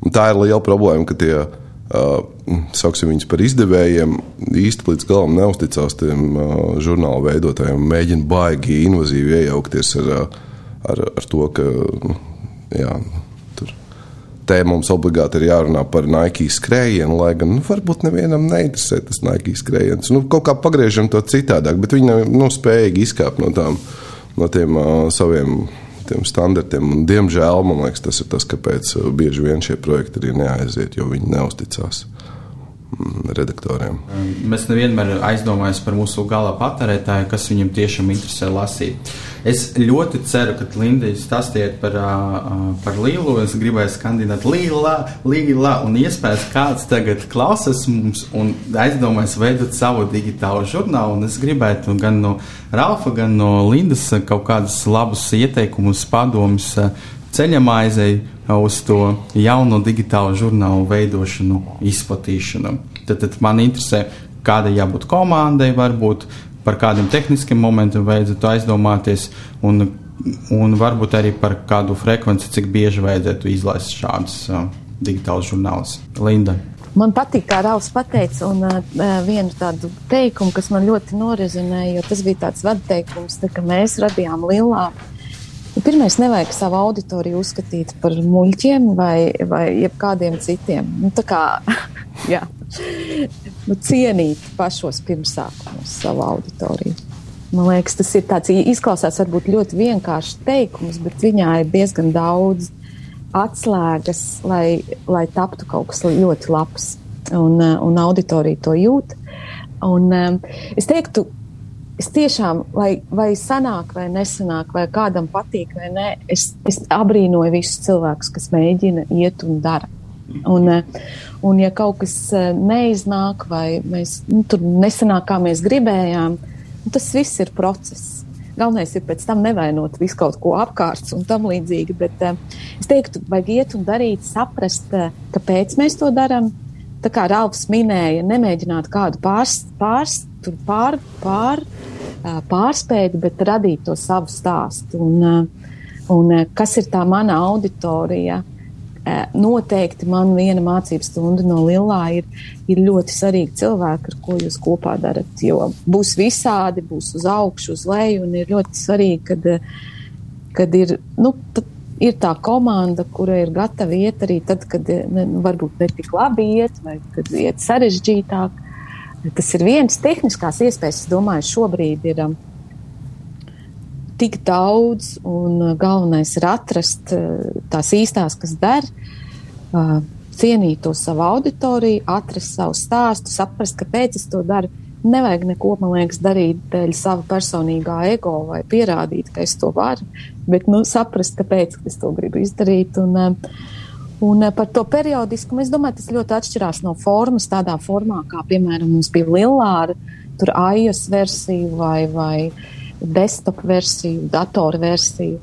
Un tā ir liela problēma, ka tie, uh, sauksim viņus par izdevējiem, īsti līdz galam neusticās tiem uh, žurnālu veidotājiem, mēģina baigi invazīvi iejaukties ar, ar, ar to, ka jā, tur te mums obligāti ir jārunā par Nike skrējienu, lai gan nu, varbūt nevienam neinteresē tas Nike skrējiens. Nu, kaut kā pagriežam to citādāk, bet viņi nav nu, spējīgi izkāpt no, tām, no tiem uh, saviem tiem standartiem. Un, diemžēl man liekas, tas ir tas, kāpēc uh, bieži vien šie projekti arī neaiziet, jo viņi neusticās redaktoriem. Mēs nevienmēr aizdomājamies par mūsu gala patērētāju, kas viņam tiešām interesē lasīt. Es ļoti ceru, ka Linda stāstiet par, par Līlu. Es gribēju skandināt Līla, Līla, un iespējams kāds tagad klausās mums un aizdomājas veidot savu digitālu žurnālu. Un es gribētu gan no Ralfa, gan no Lindas kaut kādus labus ieteikumus, padomus ceļamaizei uz to jaunu digitālu žurnālu veidošanu, izplatīšanu. Tad, tad man interesē, kāda jābūt komandai, varbūt par kādiem tehniskiem momentiem vajadzētu aizdomāties, un, un varbūt arī par kādu frekvenci, cik bieži vajadzētu izlaist šādus uh, digitālus žurnālus. Linda. Man patīk, kā Rāvs pateica, un uh, vienu tādu teikumu, kas man ļoti norezinēja, jo tas bija tāds vadteikums, tā, ka mēs radījām lielā. Pirmais, nevajag savu auditoriju uzskatīt par muļķiem vai, vai jebkādiem citiem. Nu, tā kā, [LAUGHS] jā, nu, cienīt pašos pirmsākumos savu auditoriju. Man liekas, tas ir tāds izklausās varbūt ļoti vienkāršs teikums, bet viņā ir diezgan daudz atslēgas, lai, lai taptu kaut kas ļoti labs. Un, un auditorija to jūt. Un, es teiktu, es tiešām, lai, vai sanāk, vai nesanāk, vai kādam patīk, vai nē, es, es abrīnoju visus cilvēkus, kas mēģina iet un dara. Un, eh, un ja kaut kas eh, neiznāk, vai mēs nu, tur nesanāk, kā mēs gribējām, nu, tas viss ir process. Galvenais ir pēc tam nevainot visu kaut ko apkārt un tam līdzīgi. Bet uh, es teiktu, vajag iet un darīt, saprast, kāpēc mēs to darām. Tā kā Rāvs minēja, nemēģināt kādu pārs, pārs, pār, pār, uh, pārspēt, bet radīt to savu stāstu. Un, un kas ir tā mana auditorija? Noteikti man viena mācību stunda no Lillā ir, ir ļoti svarīga cilvēka, ar ko jūs kopā darat. Jo būs visādi, būs uz augšu, uz leju, un ir ļoti svarīgi, kad, kad ir nu, ir tā komanda, kura ir gatava iet arī tad, kad ne, nu, varbūt ne tik labi iet, vai kad iet sarežģītāk. Tas ir viens tehniskās iespējas, es domāju, šobrīd ir um, tik daudz, un uh, galvenais ir atrast uh, tās īstās, kas der, uh, cienīt to savu auditoriju, atrast savu stāstu, saprast, kāpēc es to daru Nevajag neko, man liekas, darīt dēļ sava personīgā ego vai pierādīt, ka es to varu, bet nu, saprast, kāpēc es to gribu izdarīt. Un, eh, un eh, par to periodiskumu es domāju, tas ļoti atšķirās no formas, tādā formā, kā piemēram mums bija Lillāra, tur iOS versija vai, vai desktop versiju, datoru versiju.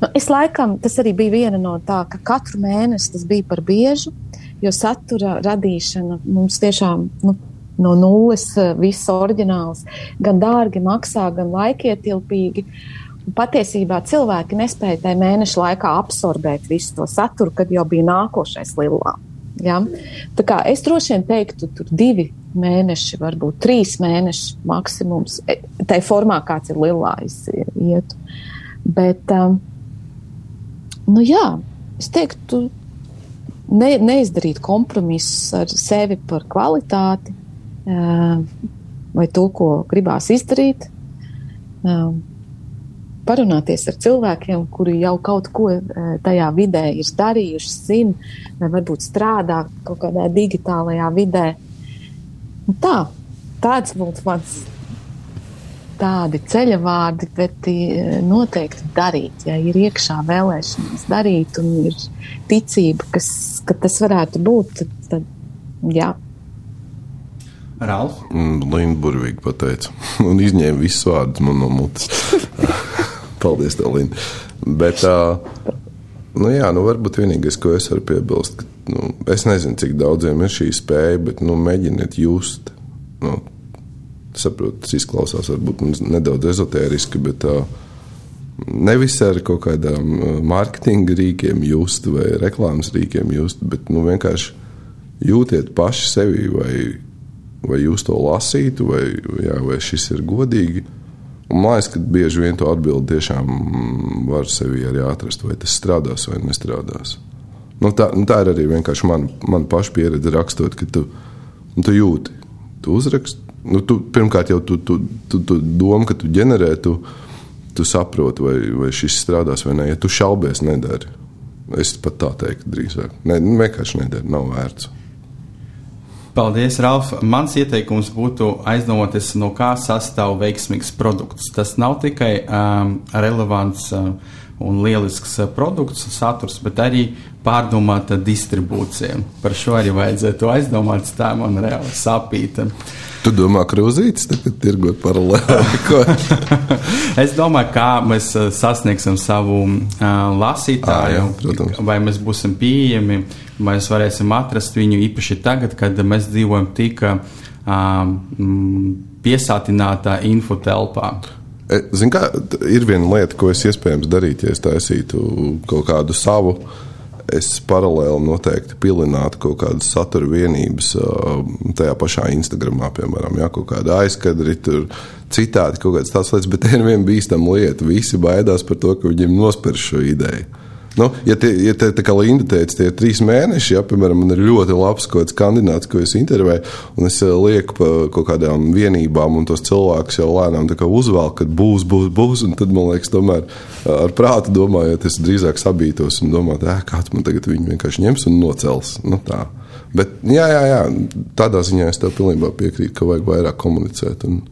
Nu, es laikam, tas arī bija viena no tā, ka katru mēnesi tas bija par biežu, jo satura radīšana mums tiešām nu, no nulles, eh, viss oriģināls, gan dārgi maksā, gan laikietilpīgi. Un patiesībā cilvēki nespēja tajā mēneša laikā absorbēt visu to saturu, kad jau bija nākošais lielā. Ja? Tā kā es droši vien teiktu, tur divi mēneši, varbūt trīs mēneši maksimums, e, tai formā, kāds ir lielais iet. Bet, um, nu jā, es teiktu, ne, neizdarīt kompromisus ar sevi par kvalitāti, vai to, ko gribās izdarīt, parunāties ar cilvēkiem, kuri jau kaut ko tajā vidē ir darījuši, zina, vai varbūt strādā kaut kādā digitālajā vidē. Un tā, tāds būtu mans tādi ceļa vārdi, bet noteikti darīt, ja ir iekšā vēlēšanās darīt un ir ticība, kas, ka tas varētu būt, tad, tad jā, Ralf? Mm, Linda burvīgi pateica. [LAUGHS] Un izņēma visus vārdus man no mutes. [LAUGHS] Paldies, tev, Linda. Bet, uh, nu jā, nu varbūt vienīgais, ko es varu piebilst, ka, nu, es nezinu, cik daudziem ir šī spēja, bet, nu, mēģiniet just. Nu, saprotu, tas izklausās varbūt nedaudz ezotēriski, bet uh, nevis ar kaut kādām mārketinga rīkiem just vai reklāmas rīkiem just, bet, nu, vienkārši jūtiet paši sevi vai vai jūs to lasītu, vai, jā, vai šis ir godīgi. Un man liekas, ka bieži vien to atbildi tiešām var sevi arī atrast, vai tas strādās vai nestrādās. Nu, tā, nu, tā ir arī vienkārši mana man paša pieredze rakstot, ka tu, nu, tu jūti, tu uzraksti. Nu, tu, pirmkārt, jau tu, tu, tu, tu domā, ka tu ģenerē, tu, tu saproti, vai, vai šis strādās vai nē. Ja tu šaubies, nedari. Es pat tā teiktu drīzāk. Ne, vienkārši nedari, nav vērts. Paldies, Ralf. Mans ieteikums būtu aizdomāties, no kā sastāv veiksmīgs produkts. Tas nav tikai um, relevants uh, un lielisks uh, produkts, saturs, bet arī pārdomāta distribūcija. Par šo arī vajadzētu aizdomāt, tā man reāli sapīta. Tu domā, ka krūzītis tagad tirgot paralēli? [LAUGHS] es domāju, kā mēs uh, sasniegsim savu uh, lasītāju, à, jā, vai mēs būsim pieejami mēs varēsim atrast viņu īpaši tagad, kad mēs dzīvojam tik um, piesātinātā infotelpā. E, Ziniet, kā ir viena lieta, ko es iespējams darītu, ja es taisītu kaut kādu savu. Es paralēli noteikti pilinātu kaut kādas satura vienības tajā pašā Instagramā, piemēram, ja, kaut kāda aizkadri, tur citādi kaut kādas tādas lietas, bet te [LAUGHS] ir viena bīstama lieta. Visi baidās par to, ka viņiem nospērs šo ideju. Nu, ja tie, ja te, tā kā Linda teica, tie ir trīs mēneši, ja, piemēram, man ir ļoti labs kaut kāds kandidāts, ko es intervēju, un es eh, lieku pa kaut kādām vienībām, un tos cilvēkus jau lēnām uzvelku, kad būs, būs, būs, tad, man liekas, tomēr eh, ar prātu domājot, es drīzāk sabītos un domātu, eh, kāds man tagad viņu vienkārši ņems un nocels. Nu, tā. Bet, jā, jā, jā, tādā ziņā es tev pilnībā piekrītu, ka vajag vairāk komunicēt. Un,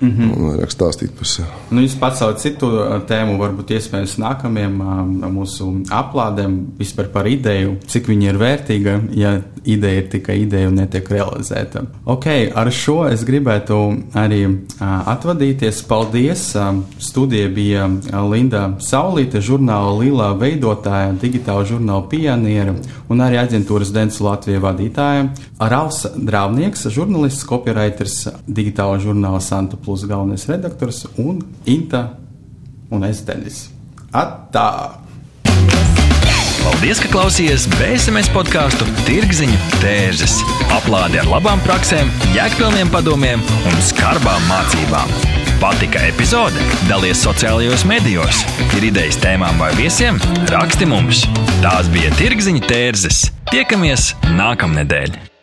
Mm -hmm. Un vairāk stāstīt par sevi. Nu, jūs pacēlat citu uh, tēmu, varbūt iespējams nākamajam uh, mūsu aplādēm, vispār par ideju, cik viņa ir vērtīga, ja ideja ir tikai ideja un netiek realizēta. Ok, ar šo es gribētu arī uh, atvadīties. Paldies! Studija bija Linda Saulīte, žurnāla Lila veidotāja, digitāla žurnāla pioniera un arī aģentūras Dents Latvija vadītāja. Rāls Drāvnieks, žurnālists, copywriters, digitāla žurnāla Santa plus galvenais redaktors un Inta un es Denis. Atā! Paldies, ka klausījāties BSMS podkāstu Tirziņu tērzes. Aplādi ar labām praktiskām, jēgpilniem padomiem un skarbām mācībām. Patika epizode? Dalies sociālajos medijos, ir idejas tēmām vai viesiem? Raksti mums! Tās bija tirgziņa tērzes. Tiekamies nākamnedēļ!